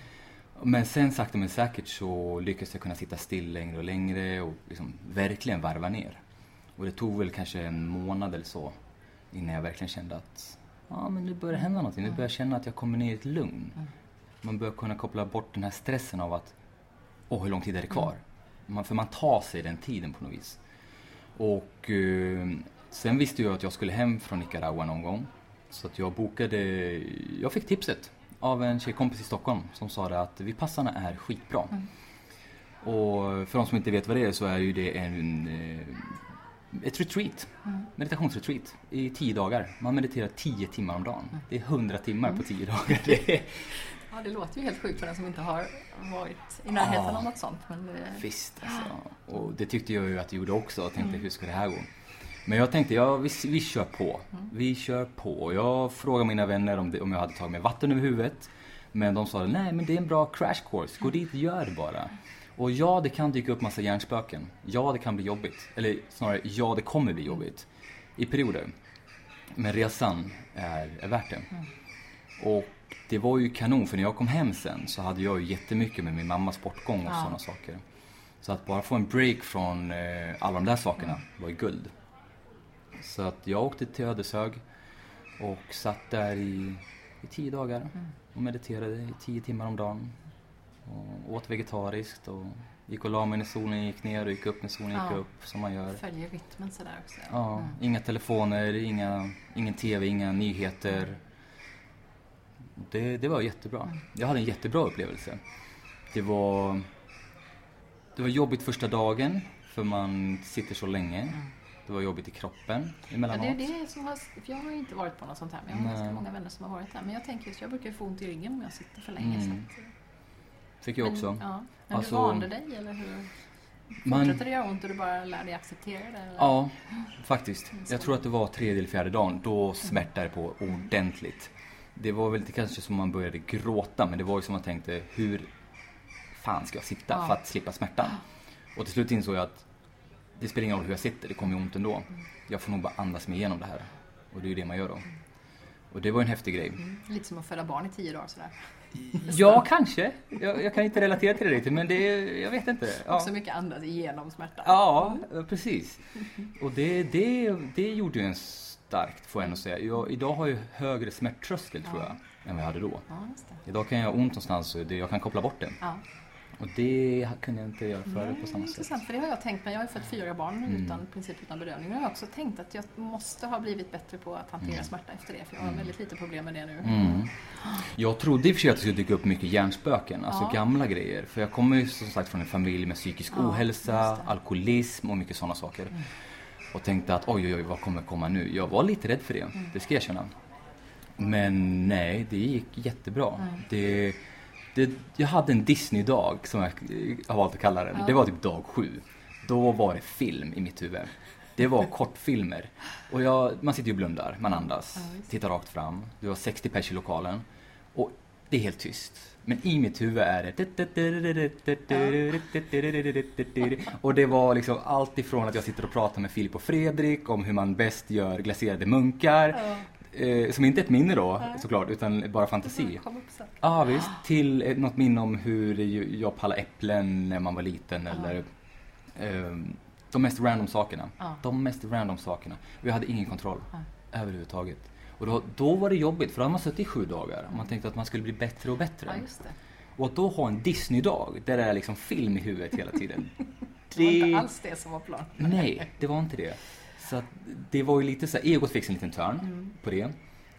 Men sen sakta men säkert så lyckades jag kunna sitta still längre och längre och liksom verkligen varva ner. Och det tog väl kanske en månad eller så innan jag verkligen kände att ja, men nu börjar det hända någonting. Nu börjar jag känna att jag kommer ner i ett lugn. Mm. Man börjar kunna koppla bort den här stressen av att åh, hur lång tid är det Mm. kvar? Man, för man tar sig den tiden på något vis. Och eh, sen visste jag att jag skulle hem från Nicaragua någon gång. Så att jag bokade, jag fick tipset av en tjejkompis i Stockholm som sa det att Vipassana är skitbra. Mm. Och för de som inte vet vad det är så är ju det en, eh, ett retreat, Mm. meditationsretreat i tio dagar. Man mediterar tio timmar om dagen. Mm. Det är hundra timmar på tio dagar. Det [LAUGHS] är, Ja, det [LAUGHS] låter ju helt sjukt för den som inte har varit i närheten Ja. av något sånt. Men det, Visst alltså. Och det tyckte jag ju att det gjorde också. Jag tänkte hur ska det här gå? Men jag tänkte, ja vi, vi kör på. Vi kör på. Jag frågade mina vänner om, det, om jag hade tagit med vatten över huvudet. Men de sa, nej men det är en bra crash course. Gå dit och gör det bara. Och ja, det kan dyka upp massa hjärnspöken. Ja, det kan bli jobbigt. Eller snarare, ja det kommer bli jobbigt. I perioder. Men resan är, är värt det. Och det var ju kanon, för när jag kom hem sen så hade jag ju jättemycket med min mammas bortgång och Ja. sådana saker. Så att bara få en break från eh, alla de där sakerna var ju guld. Så att jag åkte till Ödeshög och satt där i, i tio dagar Mm. och mediterade i tio timmar om dagen. Och åt vegetariskt och gick och la mig när solen gick ner och gick upp när solen gick Ja. upp som man gör. Följer rytmen sådär också. Ja, Mm. inga telefoner, inga, ingen TV, inga nyheter. Det, det var jättebra. Mm. Jag hade en jättebra upplevelse. Det var, det var jobbigt första dagen för man sitter så länge. Det var jobbigt i kroppen Mm. Ja, emellanåt. det är det som har, jag har inte varit på något sånt här, men jag har Nej. ganska många vänner som har varit där. Men jag tänker just, jag brukar få ont i ryggen om jag sitter för länge. Mm. Så att, Fick jag också. Men, ja. men Alltså- du vande dig eller hur? Man- Fortsätter det göra ont och du bara lär dig acceptera det? Eller? Ja, faktiskt. Mm, Jag tror att det var tredje eller fjärde dagen. Då smärtade det på ordentligt. Det var väl inte kanske som man började gråta, men det var ju som man tänkte, hur fan ska jag sitta Ja. för att slippa smärtan? Och till slut insåg jag att det spelar ingen roll hur jag sitter, det kommer ju ont ändå. Jag får nog bara andas mig igenom det här. Och det är ju det man gör då. Och det var en häftig grej. Mm, lite som att föda barn i tio dagar sådär. Ja, kanske. Jag, jag kan inte relatera till det riktigt, men det, jag vet inte. Ja. Också mycket andas igenom smärta. Ja, precis. Och det, det, det gjorde ju en starkt, får jag ändå säga. Jag, idag har jag högre smärttröskel, tror jag, än vad jag hade då. Ja. Idag kan jag ha ont någonstans och det, jag kan koppla bort det. Ja. Och det kunde jag inte göra förut på samma sätt. Intressant, för det har jag tänkt mig. Jag har ju fått fyra barn Mm. utan, princip utan bedövning. Och jag har också tänkt att jag måste ha blivit bättre på att hantera smärta efter det. För jag har väldigt lite problem med det nu. Mm. Jag trodde i och för sig att det skulle dyka upp mycket hjärnspöken, alltså Ja. gamla grejer. För jag kommer ju som sagt från en familj med psykisk Ja, ohälsa, alkoholism och mycket sådana saker. Mm. Och tänkte att oj, oj, oj, vad kommer komma nu? Jag var lite rädd för det, Mm. det ska jag erkänna. Men nej, det gick jättebra. Mm. Det, det, jag hade en Disney-dag, som jag har valt att kalla den. Ja. Det var typ dag sju. Då var det film i mitt huvud. Det var kortfilmer. Och jag, man sitter ju och blundar, man andas, Ja, tittar rakt fram. Det var 60 pers i lokalen. Och det är helt tyst. Men i mitt huvud är det... Och det var liksom allt ifrån att jag sitter och pratar med Filip och Fredrik om hur man bäst gör glaserade munkar. Eh, som inte är ett minne då Nej. såklart, utan bara fantasi. Ja visst, till eh, något minne om hur jag pallade äpplen när man var liten eller ehm, de mest random sakerna. Ja. De mest random sakerna. Och jag hade ingen kontroll Ja. överhuvudtaget. Och då, då var det jobbigt för då hade man suttit i sju dagar och man tänkte att man skulle bli bättre och bättre. Ja, just det. Och att då ha en Disney-dag där det är liksom film i huvudet hela tiden. [LAUGHS] Det var inte alls det som var planen. Nej, det var inte det. Så att det var ju lite så här, egot fick en liten törn Mm. på det.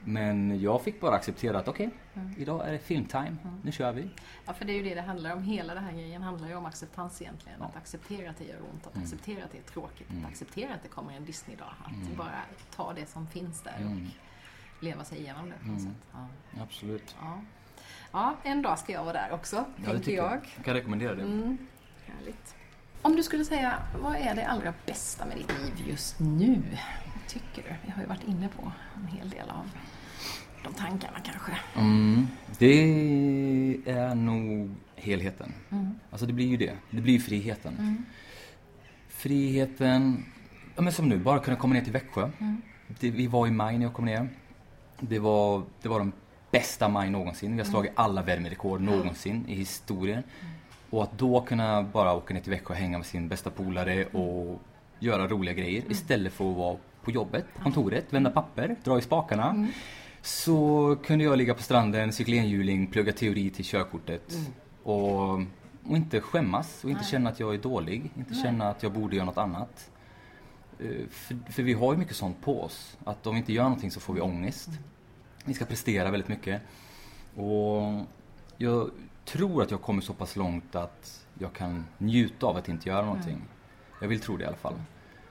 Men jag fick bara acceptera att okej, Mm. idag är det filmtime, nu kör vi. Ja, för det är ju det det handlar om. Hela den här grejen handlar ju om acceptans egentligen. Ja. Att acceptera att det gör ont, att Mm. acceptera att det är tråkigt, Mm. att acceptera att det kommer en Disney-dag. Att Mm. bara ta det som finns där Mm. och leva sig igenom det på något Mm. sätt. Ja. Absolut. Ja. ja, en dag ska jag vara där också, Ja, tänker jag. jag. Kan rekommendera det. Mm. Härligt. Om du skulle säga, vad är det allra bästa med ditt liv just nu? Vad tycker du? Vi har ju varit inne på en hel del av de tankarna kanske. Mm, det är nog helheten. Mm. Alltså det blir ju det. Det blir ju friheten. Mm. Friheten, ja men som nu, bara kunna komma ner till Växjö. Mm. Det, vi var i maj när jag kom ner. Det var, det var de bästa maj någonsin. Vi har slagit alla värmerekord någonsin i historien. Och att då kunna bara åka ner till Växjö och hänga med sin bästa polare och göra roliga grejer istället för att vara på jobbet, kontoret, vända papper, dra i spakarna. Så kunde jag ligga på stranden, cykla enhjuling, plugga teori till körkortet. Och, och inte skämmas och inte Nej. känna att jag är dålig, inte Nej. känna att jag borde göra något annat. Eh, För, för vi har ju mycket sånt på oss. Att om vi inte gör någonting så får vi ångest. Vi ska prestera väldigt mycket. Och jag tror att jag kommer så pass långt att jag kan njuta av att inte göra någonting. Jag vill tro det i alla fall.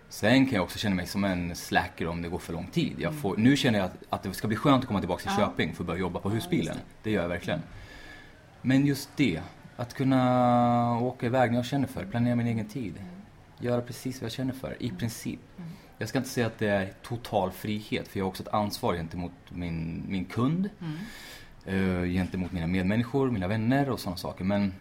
Sen kan jag också känna mig som en slacker om det går för lång tid. Jag får, nu känner jag att, att det ska bli skönt att komma tillbaka till Mm. Ja. Köping för att börja jobba på Ja, husbilen. just det. gör jag verkligen. Men just det, att kunna åka iväg när jag känner för, planera min egen tid. Göra precis vad jag känner för, i princip. Jag ska inte säga att det är total frihet, för jag har också ett ansvar gentemot min, min kund. Mm. Eh, gentemot mina medmänniskor, mina vänner och sådana saker. Men,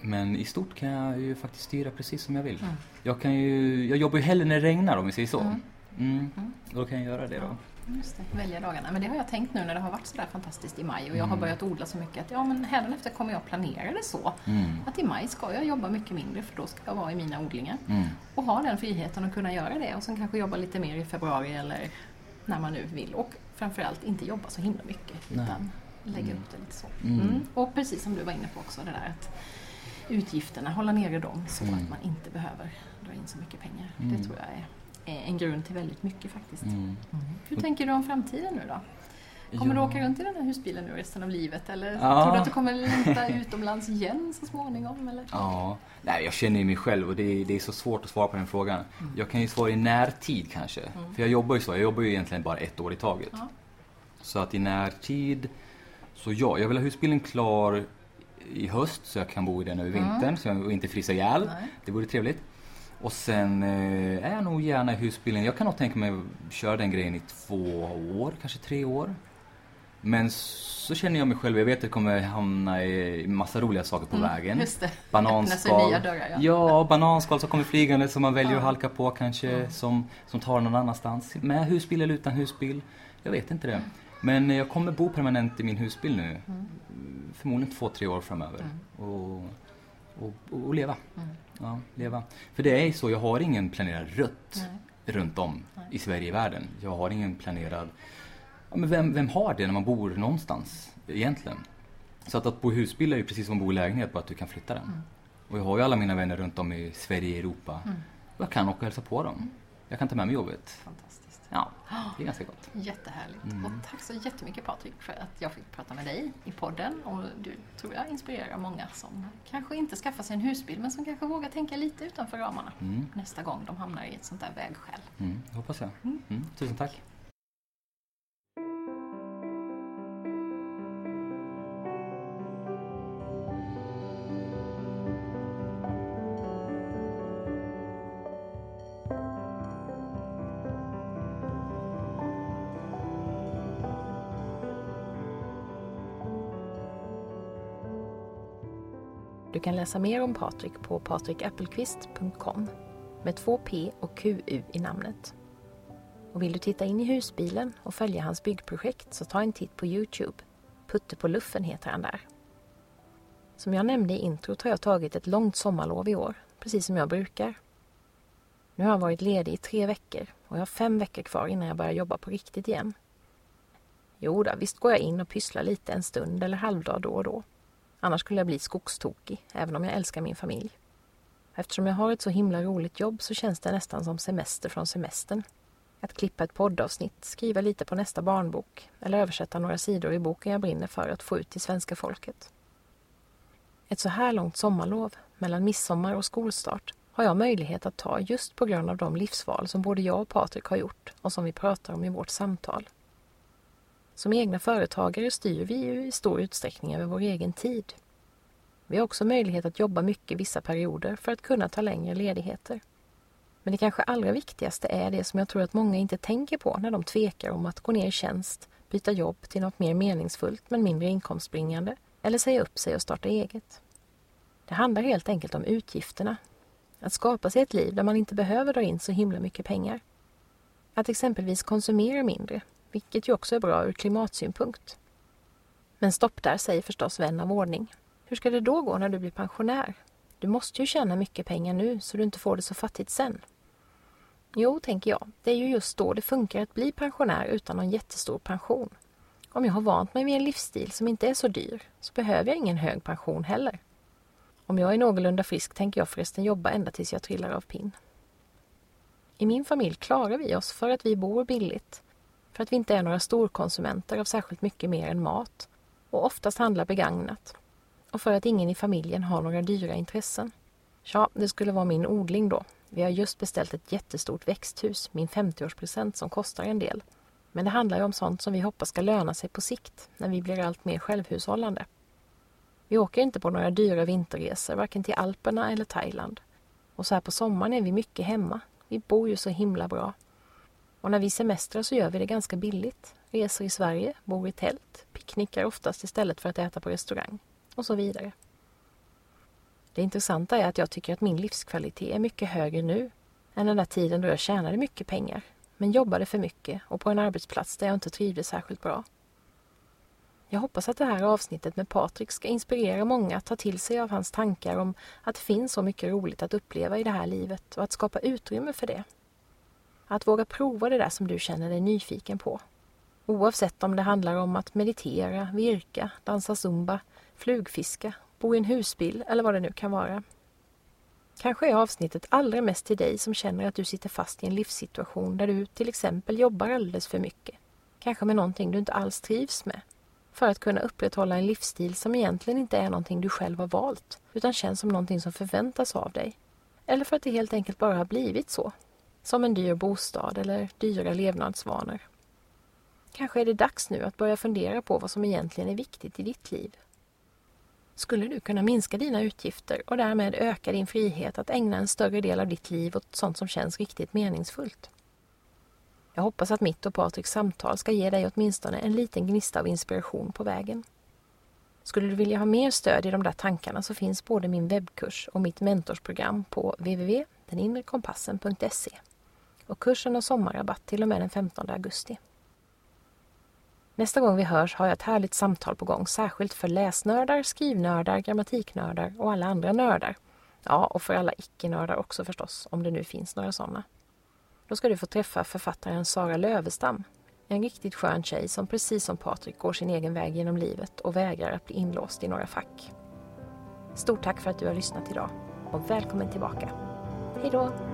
men i stort kan jag ju faktiskt styra precis som jag vill. Mm. Jag, kan ju, jag jobbar ju hellre när det regnar om vi säger så. Mm. Mm. Då kan jag göra det då. Just det, välja dagarna. Men det har jag tänkt nu när det har varit sådär fantastiskt i maj och jag har Mm. börjat odla så mycket att ja men hädanefter kommer jag planera det så. Mm. Att i maj ska jag jobba mycket mindre för då ska jag vara i mina odlingar. Mm. Och ha den friheten att kunna göra det och sen kanske jobba lite mer i februari eller när man nu vill. Och framförallt inte jobba så himla mycket Nej. utan lägga Mm. upp det lite så. Mm. Mm. Och precis som du var inne på också det där att utgifterna, hålla nere dem så Mm. att man inte behöver dra in så mycket pengar. Mm. Det tror jag är en grund till väldigt mycket faktiskt. Mm. Hur tänker du om framtiden nu då? Kommer Ja. du åka runt i den här husbilen nu resten av livet eller Ja. tror du att du kommer längta utomlands igen så småningom? Eller? Ja, nej jag känner ju mig själv och det är, det är så svårt att svara på den frågan. Mm. Jag kan ju svara i närtid kanske. För jag jobbar ju så, jag jobbar ju egentligen bara ett år i taget. Ja. Så att i närtid, så ja, jag vill ha husbilen klar i höst så jag kan bo i den över Mm. vintern så jag inte fryser ihjäl. Nej. Det vore trevligt. Och sen eh, är jag nog gärna i husbilen. Jag kan nog tänka mig att köra den grejen i två år, kanske tre år. Men så känner jag mig själv, jag vet att jag kommer hamna i massa roliga saker på vägen. Mm, Just det. [LAUGHS] Bananskal. Dörrar, ja. ja, bananskal som kommer flygande som man väljer Ja. att halka på kanske. Som, som tar någon annanstans. Med husbil eller utan husbil. Jag vet inte det. Men jag kommer bo permanent i min husbil nu. Mm. Förmodligen två, tre år framöver. Och, och, och, och leva. Mm. Ja, leva. För det är så, jag har ingen planerad rutt Nej. runt om Nej. i Sverige i världen. Jag har ingen planerad... Ja, men vem, vem har det när man bor någonstans egentligen? Så att, att bo i husbil är ju precis som att bo i lägenhet, bara att du kan flytta den. Mm. Och jag har ju alla mina vänner runt om i Sverige, Europa. Mm. Och jag kan åka och hälsa på dem. Jag kan ta med mig jobbet. Fantastiskt. [GASPS] Ja, det är ganska gott. Jättehärligt. Mm. Och tack så jättemycket Patrik för att jag fick prata med dig i podden. Och du tror jag inspirerar många som kanske inte skaffar sig en husbil men som kanske vågar tänka lite utanför ramarna Mm, nästa gång de hamnar i ett sånt där vägskäl. mm, hoppas jag. Mm. Mm, tusen tack. Du kan läsa mer om Patrik på patrikappelqvist.com med två P och QU i namnet. Och vill du titta in i husbilen och följa hans byggprojekt så ta en titt på Youtube. Putte på luffen heter han där. Som jag nämnde i introt har jag tagit ett långt sommarlov i år, precis som jag brukar. Nu har jag varit ledig i tre veckor och jag har fem veckor kvar innan jag börjar jobba på riktigt igen. Jo då, visst går jag in och pysslar lite en stund eller halvdag då och då. Annars skulle jag bli skogstokig, även om jag älskar min familj. Eftersom jag har ett så himla roligt jobb så känns det nästan som semester från semestern. Att klippa ett poddavsnitt, skriva lite på nästa barnbok eller översätta några sidor i boken jag brinner för att få ut till svenska folket. Ett så här långt sommarlov, mellan midsommar och skolstart, har jag möjlighet att ta just på grund av de livsval som både jag och Patrik har gjort och som vi pratar om i vårt samtal. Som egna företagare styr vi ju i stor utsträckning över vår egen tid. Vi har också möjlighet att jobba mycket vissa perioder för att kunna ta längre ledigheter. Men det kanske allra viktigaste är det som jag tror att många inte tänker på när de tvekar om att gå ner i tjänst, byta jobb till något mer meningsfullt men mindre inkomstbringande eller säga upp sig och starta eget. Det handlar helt enkelt om utgifterna. Att skapa sig ett liv där man inte behöver dra in så himla mycket pengar. Att exempelvis konsumera mindre, vilket ju också är bra ur klimatsynpunkt. Men stopp där, säger förstås vän av ordning. Hur ska det då gå när du blir pensionär? Du måste ju tjäna mycket pengar nu så du inte får det så fattigt sen. Jo, tänker jag, det är ju just då det funkar att bli pensionär utan någon jättestor pension. Om jag har vant mig vid en livsstil som inte är så dyr så behöver jag ingen hög pension heller. Om jag är någorlunda frisk tänker jag förresten jobba ända tills jag trillar av pinn. I min familj klarar vi oss för att vi bor billigt, för att vi inte är några storkonsumenter av särskilt mycket mer än mat och oftast handlar begagnat och för att ingen i familjen har några dyra intressen. Ja, det skulle vara min odling då. Vi har just beställt ett jättestort växthus, min 50-årspresent som kostar en del. Men det handlar ju om sånt som vi hoppas ska löna sig på sikt när vi blir allt mer självhushållande. Vi åker inte på några dyra vinterresor, varken till Alperna eller Thailand. Och så här på sommaren är vi mycket hemma. Vi bor ju så himla bra. Och när vi semestrar så gör vi det ganska billigt. Reser i Sverige, bor i tält, picknickar oftast istället för att äta på restaurang och så vidare. Det intressanta är att jag tycker att min livskvalitet är mycket högre nu än den där tiden då jag tjänade mycket pengar, men jobbade för mycket och på en arbetsplats där jag inte trivdes särskilt bra. Jag hoppas att det här avsnittet med Patrik ska inspirera många att ta till sig av hans tankar om att det finns så mycket roligt att uppleva i det här livet och att skapa utrymme för det. Att våga prova det där som du känner dig nyfiken på. Oavsett om det handlar om att meditera, virka, dansa zumba, flugfiska, bo i en husbil eller vad det nu kan vara. Kanske är avsnittet allra mest till dig som känner att du sitter fast i en livssituation där du till exempel jobbar alldeles för mycket. Kanske med någonting du inte alls trivs med. För att kunna upprätthålla en livsstil som egentligen inte är någonting du själv har valt, utan känns som någonting som förväntas av dig. Eller för att det helt enkelt bara har blivit så. Som en dyr bostad eller dyra levnadsvanor. Kanske är det dags nu att börja fundera på vad som egentligen är viktigt i ditt liv. Skulle du kunna minska dina utgifter och därmed öka din frihet att ägna en större del av ditt liv åt sånt som känns riktigt meningsfullt? Jag hoppas att mitt och Patriks samtal ska ge dig åtminstone en liten gnista av inspiration på vägen. Skulle du vilja ha mer stöd i de där tankarna så finns både min webbkurs och mitt mentorsprogram på www.deninrekompassen.se. Och kursen har sommarrabatt till och med den 15 augusti. Nästa gång vi hörs har jag ett härligt samtal på gång särskilt för läsnördar, skrivnördar, grammatiknördar och alla andra nördar. Ja, och för alla icke-nördar också förstås, om det nu finns några sådana. Då ska du få träffa författaren Sara Lövestam. En riktigt skön tjej som precis som Patrik går sin egen väg genom livet och vägrar att bli inlåst i några fack. Stort tack för att du har lyssnat idag och välkommen tillbaka. Hej då!